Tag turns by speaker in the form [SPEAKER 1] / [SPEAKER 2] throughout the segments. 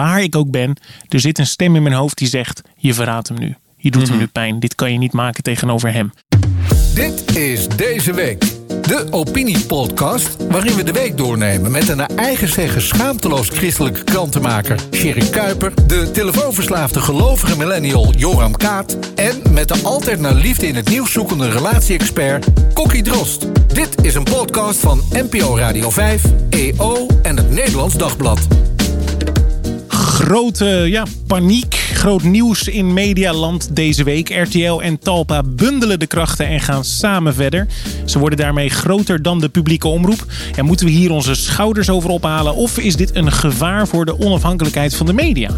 [SPEAKER 1] waar ik ook ben, er zit een stem in mijn hoofd die zegt: Je verraadt hem nu. Je doet hem nu pijn. Dit kan je niet maken tegenover hem.
[SPEAKER 2] Dit is Deze Week. De opiniepodcast waarin we de week doornemen met een naar eigen zeggen schaamteloos christelijke krantenmaker Sherry Kuiper, de telefoonverslaafde gelovige millennial Joram Kaat en met de altijd naar liefde in het nieuws zoekende relatie-expert Kokkie Drost. Dit is een podcast van NPO Radio 5, EO en het Nederlands Dagblad.
[SPEAKER 1] Grote ja, paniek, groot nieuws in medialand deze week. RTL en Talpa bundelen de krachten en gaan samen verder. Ze worden daarmee groter dan de publieke omroep. Ja, moeten we hier onze schouders over ophalen of is dit een gevaar voor de onafhankelijkheid van de media?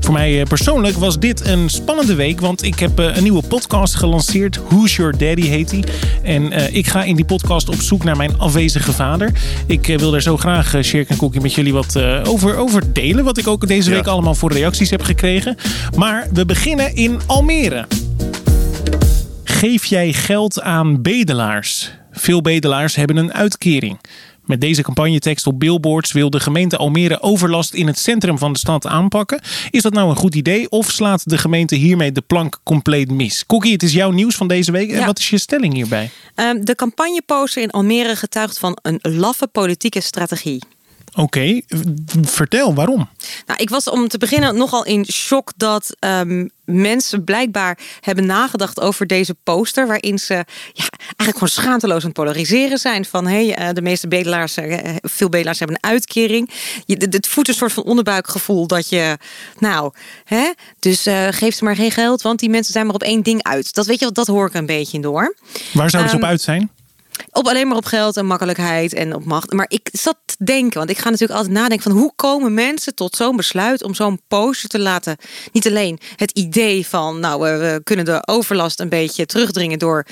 [SPEAKER 1] Voor mij eh, persoonlijk was dit een spannende week, want ik heb eh, een nieuwe podcast gelanceerd. Who's Your Daddy heet die. En uh, ik ga in die podcast op zoek naar mijn afwezige vader. Ik wil daar zo graag, uh, Sjerk en Cookie, met jullie wat over, over delen. Wat ik ook deze week allemaal voor reacties heb gekregen. Maar we beginnen in Almere. Geef jij geld aan bedelaars? Veel bedelaars hebben een uitkering. Met deze campagnetekst op billboards wil de gemeente Almere overlast in het centrum van de stad aanpakken. Is dat nou een goed idee of slaat de gemeente hiermee de plank compleet mis? Kokkie, het is jouw nieuws van deze week. En wat is je stelling hierbij?
[SPEAKER 3] Um, de campagneposter in Almere getuigt van een laffe politieke strategie.
[SPEAKER 1] Oké, okay. vertel waarom.
[SPEAKER 3] Nou, ik was om te beginnen nogal in shock dat um, mensen blijkbaar hebben nagedacht over deze poster. Waarin ze ja, eigenlijk gewoon schaamteloos aan het polariseren zijn. Van hey, uh, de meeste bedelaars, uh, veel bedelaars hebben een uitkering. Je, het voedt een soort van onderbuikgevoel dat je, nou, hè, dus uh, geef ze maar geen geld, want die mensen zijn maar op één ding uit. Dat weet je, dat hoor ik een beetje door.
[SPEAKER 1] Waar zouden um, ze op uit zijn?
[SPEAKER 3] Op alleen maar op geld en makkelijkheid en op macht. Maar ik zat te denken, want ik ga natuurlijk altijd nadenken van hoe komen mensen tot zo'n besluit om zo'n poster te laten. Niet alleen het idee van, nou, we kunnen de overlast een beetje terugdringen door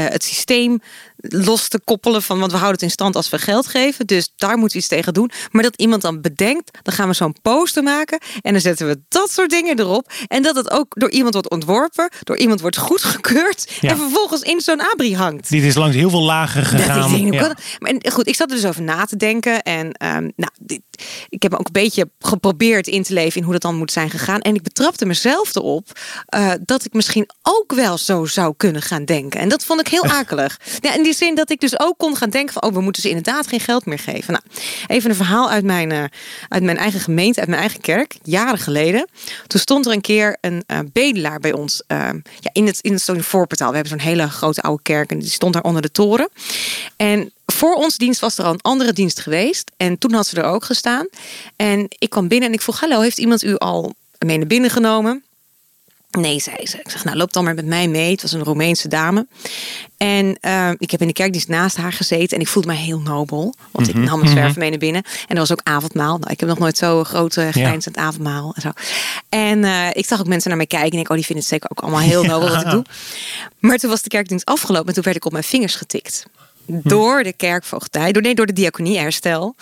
[SPEAKER 3] het systeem los te koppelen van, want we houden het in stand als we geld geven. Dus daar moeten we iets tegen doen. Maar dat iemand dan bedenkt, dan gaan we zo'n poster maken en dan zetten we dat soort dingen erop. En dat het ook door iemand wordt ontworpen, door iemand wordt goedgekeurd ja. en vervolgens in zo'n abri hangt.
[SPEAKER 1] Dit is langs heel veel lagen gegaan.
[SPEAKER 3] Ja. Maar goed, ik zat er dus over na te denken en um, nou, dit, ik heb ook een beetje geprobeerd in te leven in hoe dat dan moet zijn gegaan. En ik betrapte mezelf erop uh, dat ik misschien ook wel zo zou kunnen gaan denken. En dat vond ik heel akelig. Ja, in die zin dat ik dus ook kon gaan denken van... oh, we moeten ze inderdaad geen geld meer geven. Nou, even een verhaal uit mijn, uh, uit mijn eigen gemeente, uit mijn eigen kerk. Jaren geleden. Toen stond er een keer een uh, bedelaar bij ons. Ja, in het, in het voorportaal. We hebben zo'n hele grote oude kerk. En die stond daar onder de toren. En voor ons dienst was er al een andere dienst geweest. En toen had ze er ook gestaan. En ik kwam binnen en ik vroeg... hallo, heeft iemand u al mee naar binnen genomen? Nee, zei ze. Ik zeg, nou, loop dan maar met mij mee. Het was een Roemeense dame. En uh, ik heb in de kerkdienst naast haar gezeten. En ik voelde mij heel nobel. Want ik nam mijn zwerven mee naar binnen. En er was ook avondmaal. Nou, ik heb nog nooit zo grote grijnzend ja. avondmaal. En, zo. en uh, ik zag ook mensen naar mij kijken. En ik, oh, die vinden het zeker ook allemaal heel nobel wat ik doe. Maar toen was de kerkdienst afgelopen. En toen werd ik op mijn vingers getikt. Door de kerkvoogdij. Door, nee, door de diaconie herstel.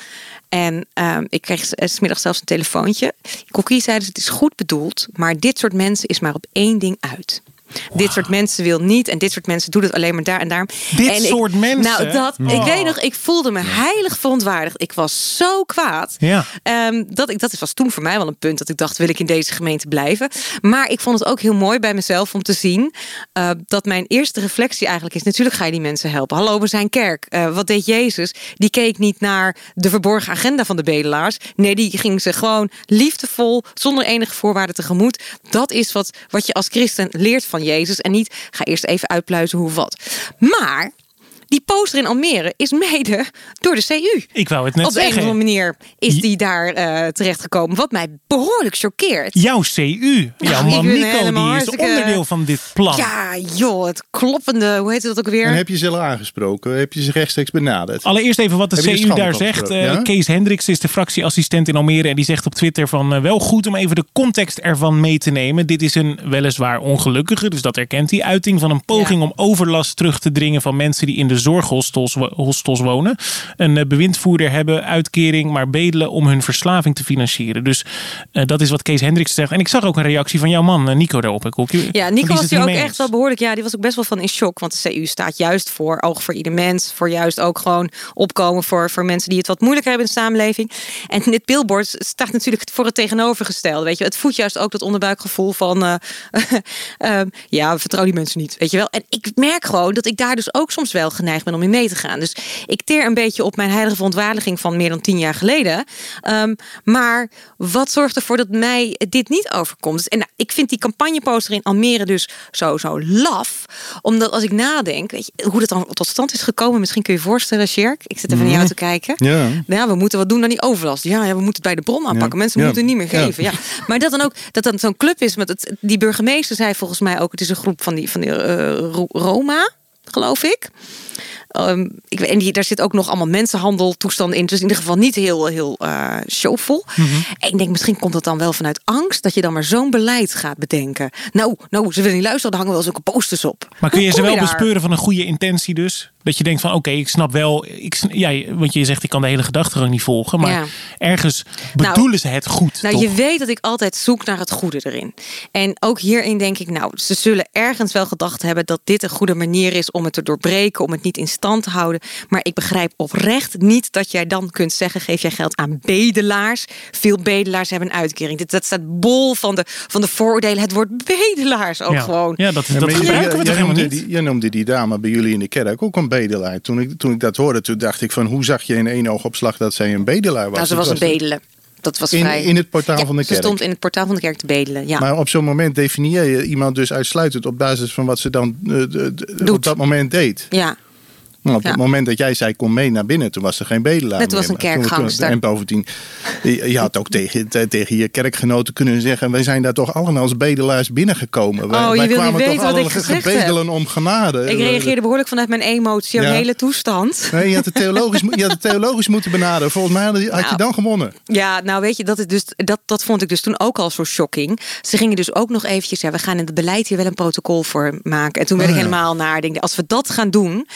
[SPEAKER 3] En um, ik kreeg smiddag zelfs een telefoontje. Kokkie zei dus, het is goed bedoeld, maar dit soort mensen is maar op één ding uit. Wow. Dit soort mensen wil niet. En dit soort mensen doen het alleen maar daar en daar.
[SPEAKER 1] Dit
[SPEAKER 3] en
[SPEAKER 1] soort
[SPEAKER 3] ik,
[SPEAKER 1] mensen?
[SPEAKER 3] Nou, dat, ik weet nog, ik voelde me heilig verontwaardigd. Ik was zo kwaad.
[SPEAKER 1] Ja.
[SPEAKER 3] Um, dat, ik, dat was toen voor mij wel een punt dat ik dacht, wil ik in deze gemeente blijven? Maar ik vond het ook heel mooi bij mezelf om te zien uh, dat mijn eerste reflectie eigenlijk is, natuurlijk ga je die mensen helpen. Hallo, we zijn kerk. Uh, wat deed Jezus? Die keek niet naar de verborgen agenda van de bedelaars. Nee, die ging ze gewoon liefdevol, zonder enige voorwaarden tegemoet. Dat is wat, wat je als christen leert van Jezus. En niet ga eerst even uitpluizen hoe wat. Maar die poster in Almere is mede door de CU.
[SPEAKER 1] Ik wou het net
[SPEAKER 3] Op
[SPEAKER 1] zeggen.
[SPEAKER 3] een of andere manier is die daar uh, terechtgekomen. Wat mij behoorlijk choqueert.
[SPEAKER 1] Jouw CU. Jouw man Nico, die is onderdeel van dit plan.
[SPEAKER 3] Ja, joh, het kloppende, hoe heet dat ook weer?
[SPEAKER 4] En heb je ze al aangesproken? Heb je ze rechtstreeks benaderd?
[SPEAKER 1] Allereerst even wat de
[SPEAKER 4] Heb
[SPEAKER 1] CU daar zegt. Uh,
[SPEAKER 4] ja?
[SPEAKER 1] Kees Hendricks is de fractieassistent in Almere. En die zegt op Twitter van uh, wel goed om even de context ervan mee te nemen. Dit is een weliswaar ongelukkige, dus dat erkent hij, uiting van een poging
[SPEAKER 3] Ja.
[SPEAKER 1] om overlast terug te dringen van mensen die in de zorghostels wo- hostels wonen. Een eh, bewindvoerder hebben uitkering, maar bedelen om hun verslaving te financieren. Dus eh, dat is wat Kees Hendricks zegt. En ik zag ook een reactie van jouw man, eh, Nico, daarop. Ik ook,
[SPEAKER 3] Ja, Nico was hier ook echt wel behoorlijk. Ja, die was ook best wel van in shock. Want de CU staat juist voor oog voor ieder mens. Voor juist ook gewoon opkomen voor, voor mensen die het wat moeilijker hebben in de samenleving. En dit billboard staat natuurlijk voor het tegenovergestelde. Weet je, het voedt juist ook dat onderbuikgevoel van. eh, ehm, ja, we vertrouwen die mensen niet. Weet je wel. En ik merk gewoon dat ik daar dus ook soms wel geneigd ben om in mee te gaan. Dus ik teer een beetje op mijn heilige verontwaardiging van meer dan tien jaar geleden. Ehm, maar wat zorgt ervoor dat mij dit niet overkomt? Dus, en nou, ik vind die campagneposter in Almere dus zo, zo laf. Omdat als ik nadenk, weet je, hoe dat dan tot stand is gekomen. Misschien kun je je voorstellen, Sjerk. Ik zit even naar jou te kijken.
[SPEAKER 4] Ja.
[SPEAKER 3] Ja, we moeten wat doen aan die overlast. Ja, ja we moeten het bij de bron aanpakken.
[SPEAKER 4] Ja.
[SPEAKER 3] Mensen moeten het niet meer geven. Ja. Maar dat dan ook, dat dan zo'n club is met het, die burgemeester zei volgens mij ook, het is een groep van die, van die eh, Ro- Roma, geloof ik. Ehm, ik en die, daar zit ook nog allemaal mensenhandeltoestanden in. Dus in ieder geval niet heel, heel eh showvol.
[SPEAKER 1] Mhm.
[SPEAKER 3] En ik denk, misschien komt dat dan wel vanuit angst... dat je dan maar zo'n beleid gaat bedenken. Nou, nou ze willen niet luisteren, dan hangen wel zulke posters op.
[SPEAKER 1] Maar kun je ze wel bespeuren van een goede intentie dus? Dat je denkt van oké, ik snap wel. Ik, ja, want je zegt ik kan de hele gedachtegang niet volgen. Maar
[SPEAKER 3] Ja.
[SPEAKER 1] ergens
[SPEAKER 3] Nou,
[SPEAKER 1] bedoelen ze het goed.
[SPEAKER 3] Nou,
[SPEAKER 1] toch?
[SPEAKER 3] je weet dat ik altijd zoek naar het goede erin. En ook hierin denk ik, nou, ze zullen ergens wel gedacht hebben dat dit een goede manier is om het te doorbreken, om het niet in stand te houden. Maar ik begrijp oprecht niet dat jij dan kunt zeggen: geef jij geld aan bedelaars. Veel bedelaars hebben een uitkering. Dit, dat staat bol van de, van de vooroordelen. Het woord bedelaars ook
[SPEAKER 1] ja.
[SPEAKER 3] gewoon.
[SPEAKER 1] Ja, dat,
[SPEAKER 4] Ja,
[SPEAKER 1] dat
[SPEAKER 4] je-
[SPEAKER 1] gebruiken we toch helemaal
[SPEAKER 4] noemde
[SPEAKER 1] niet?
[SPEAKER 4] Die, jij noemde die dame bij jullie in de kerk ook een bedelaar. Toen ik, toen ik dat hoorde, toen dacht ik van hoe zag je in één oogopslag dat zij een bedelaar was?
[SPEAKER 3] Nou, ze
[SPEAKER 4] Het
[SPEAKER 3] was een bedelen. Dat was
[SPEAKER 4] In-
[SPEAKER 3] vrij.
[SPEAKER 4] in het portaal
[SPEAKER 3] Ja,
[SPEAKER 4] van de
[SPEAKER 3] Ze
[SPEAKER 4] kerk.
[SPEAKER 3] stond in het portaal van de kerk te bedelen. Ja.
[SPEAKER 4] Maar op zo'n moment definieer je iemand dus uitsluitend op basis van wat ze dan eh, op dat moment deed.
[SPEAKER 3] ja.
[SPEAKER 4] Maar op
[SPEAKER 3] Ja.
[SPEAKER 4] het moment dat jij zei kom mee naar binnen, toen was er geen bedelaar
[SPEAKER 3] Het was een kerkgangster.
[SPEAKER 4] En bovendien, je je had ook tegen, te- tegen je kerkgenoten kunnen zeggen, wij zijn daar toch allemaal als bedelaars binnengekomen. Wij,
[SPEAKER 3] Oh, je
[SPEAKER 4] wij
[SPEAKER 3] wil niet
[SPEAKER 4] kwamen
[SPEAKER 3] weten
[SPEAKER 4] toch
[SPEAKER 3] wat ik
[SPEAKER 4] allemaal
[SPEAKER 3] gezegd
[SPEAKER 4] gebedelen om genade.
[SPEAKER 3] Ik reageerde behoorlijk vanuit mijn emotionele
[SPEAKER 4] Ja.
[SPEAKER 3] toestand.
[SPEAKER 4] Nee, je had het theologisch, je had het theologisch moeten benaderen. Volgens mij had je, je
[SPEAKER 3] Nou.
[SPEAKER 4] dan gewonnen.
[SPEAKER 3] Ja, nou weet je, dat, is dus, dat, dat vond ik dus toen ook al zo shocking. Ze gingen dus ook nog eventjes, ja, we gaan in het beleid hier wel een protocol voor maken. En toen werd ik
[SPEAKER 4] ja.
[SPEAKER 3] helemaal naar, denk, als we dat gaan doen.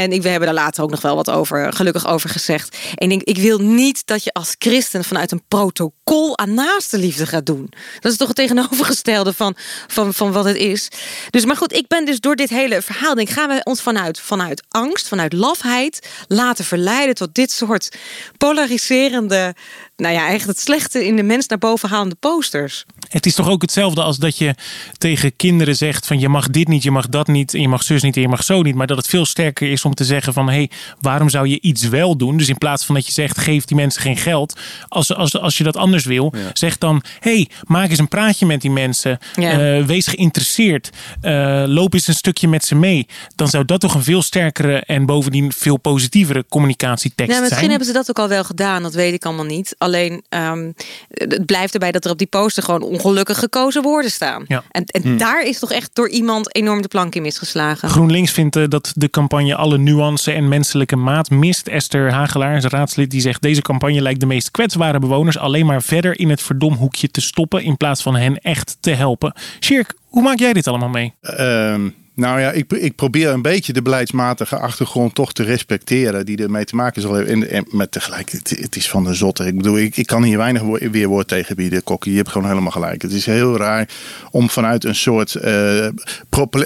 [SPEAKER 3] En ik, we hebben daar later ook nog wel wat over, gelukkig over gezegd. En ik denk, ik wil niet dat je als christen vanuit een protocol aan naaste liefde gaat doen. Dat is toch het tegenovergestelde van, van, van wat het is. Dus, maar goed, ik ben dus door dit hele verhaal, denk, gaan we ons vanuit, vanuit angst, vanuit lafheid laten verleiden tot dit soort polariserende, nou ja, echt het slechte in de mens naar boven halende posters.
[SPEAKER 1] Het is toch ook hetzelfde als dat je tegen kinderen zegt van je mag dit niet, je mag dat niet, en je mag zus niet en je mag zo niet. Maar dat het veel sterker is om te zeggen van hé, hey, waarom zou je iets wel doen? Dus in plaats van dat je zegt geef die mensen geen geld. Als, als, als je dat anders wil, zeg dan hé, hey, maak eens een praatje met die mensen.
[SPEAKER 3] Ja.
[SPEAKER 1] Eh, wees geïnteresseerd. Eh, loop eens een stukje met ze mee. Dan zou dat toch een veel sterkere en bovendien veel positievere communicatietekst
[SPEAKER 3] Nou, misschien
[SPEAKER 1] zijn.
[SPEAKER 3] hebben ze dat ook al wel gedaan, dat weet ik allemaal niet. Alleen ehm, het blijft erbij dat er op die poster gewoon ongelukkig gekozen woorden staan.
[SPEAKER 1] Ja.
[SPEAKER 3] En, en daar is toch echt door iemand enorm de plank in misgeslagen.
[SPEAKER 1] GroenLinks vindt eh, dat de campagne alle nuance en menselijke maat mist. Esther Hagelaar, raadslid, die zegt... deze campagne lijkt de meest kwetsbare bewoners... alleen maar verder in het verdomhoekje te stoppen... in plaats van hen echt te helpen. Shirk, hoe maak jij dit allemaal mee?
[SPEAKER 4] Ehm, nou ja, ik, ik probeer een beetje de beleidsmatige achtergrond toch te respecteren. Die ermee te maken zal hebben. En, maar tegelijk, het, is van de zotte. Ik bedoel, ik, ik kan hier weinig wo- weerwoord tegen bieden, Kokkie. Je hebt gewoon helemaal gelijk. Het is heel raar om vanuit een soort... eh,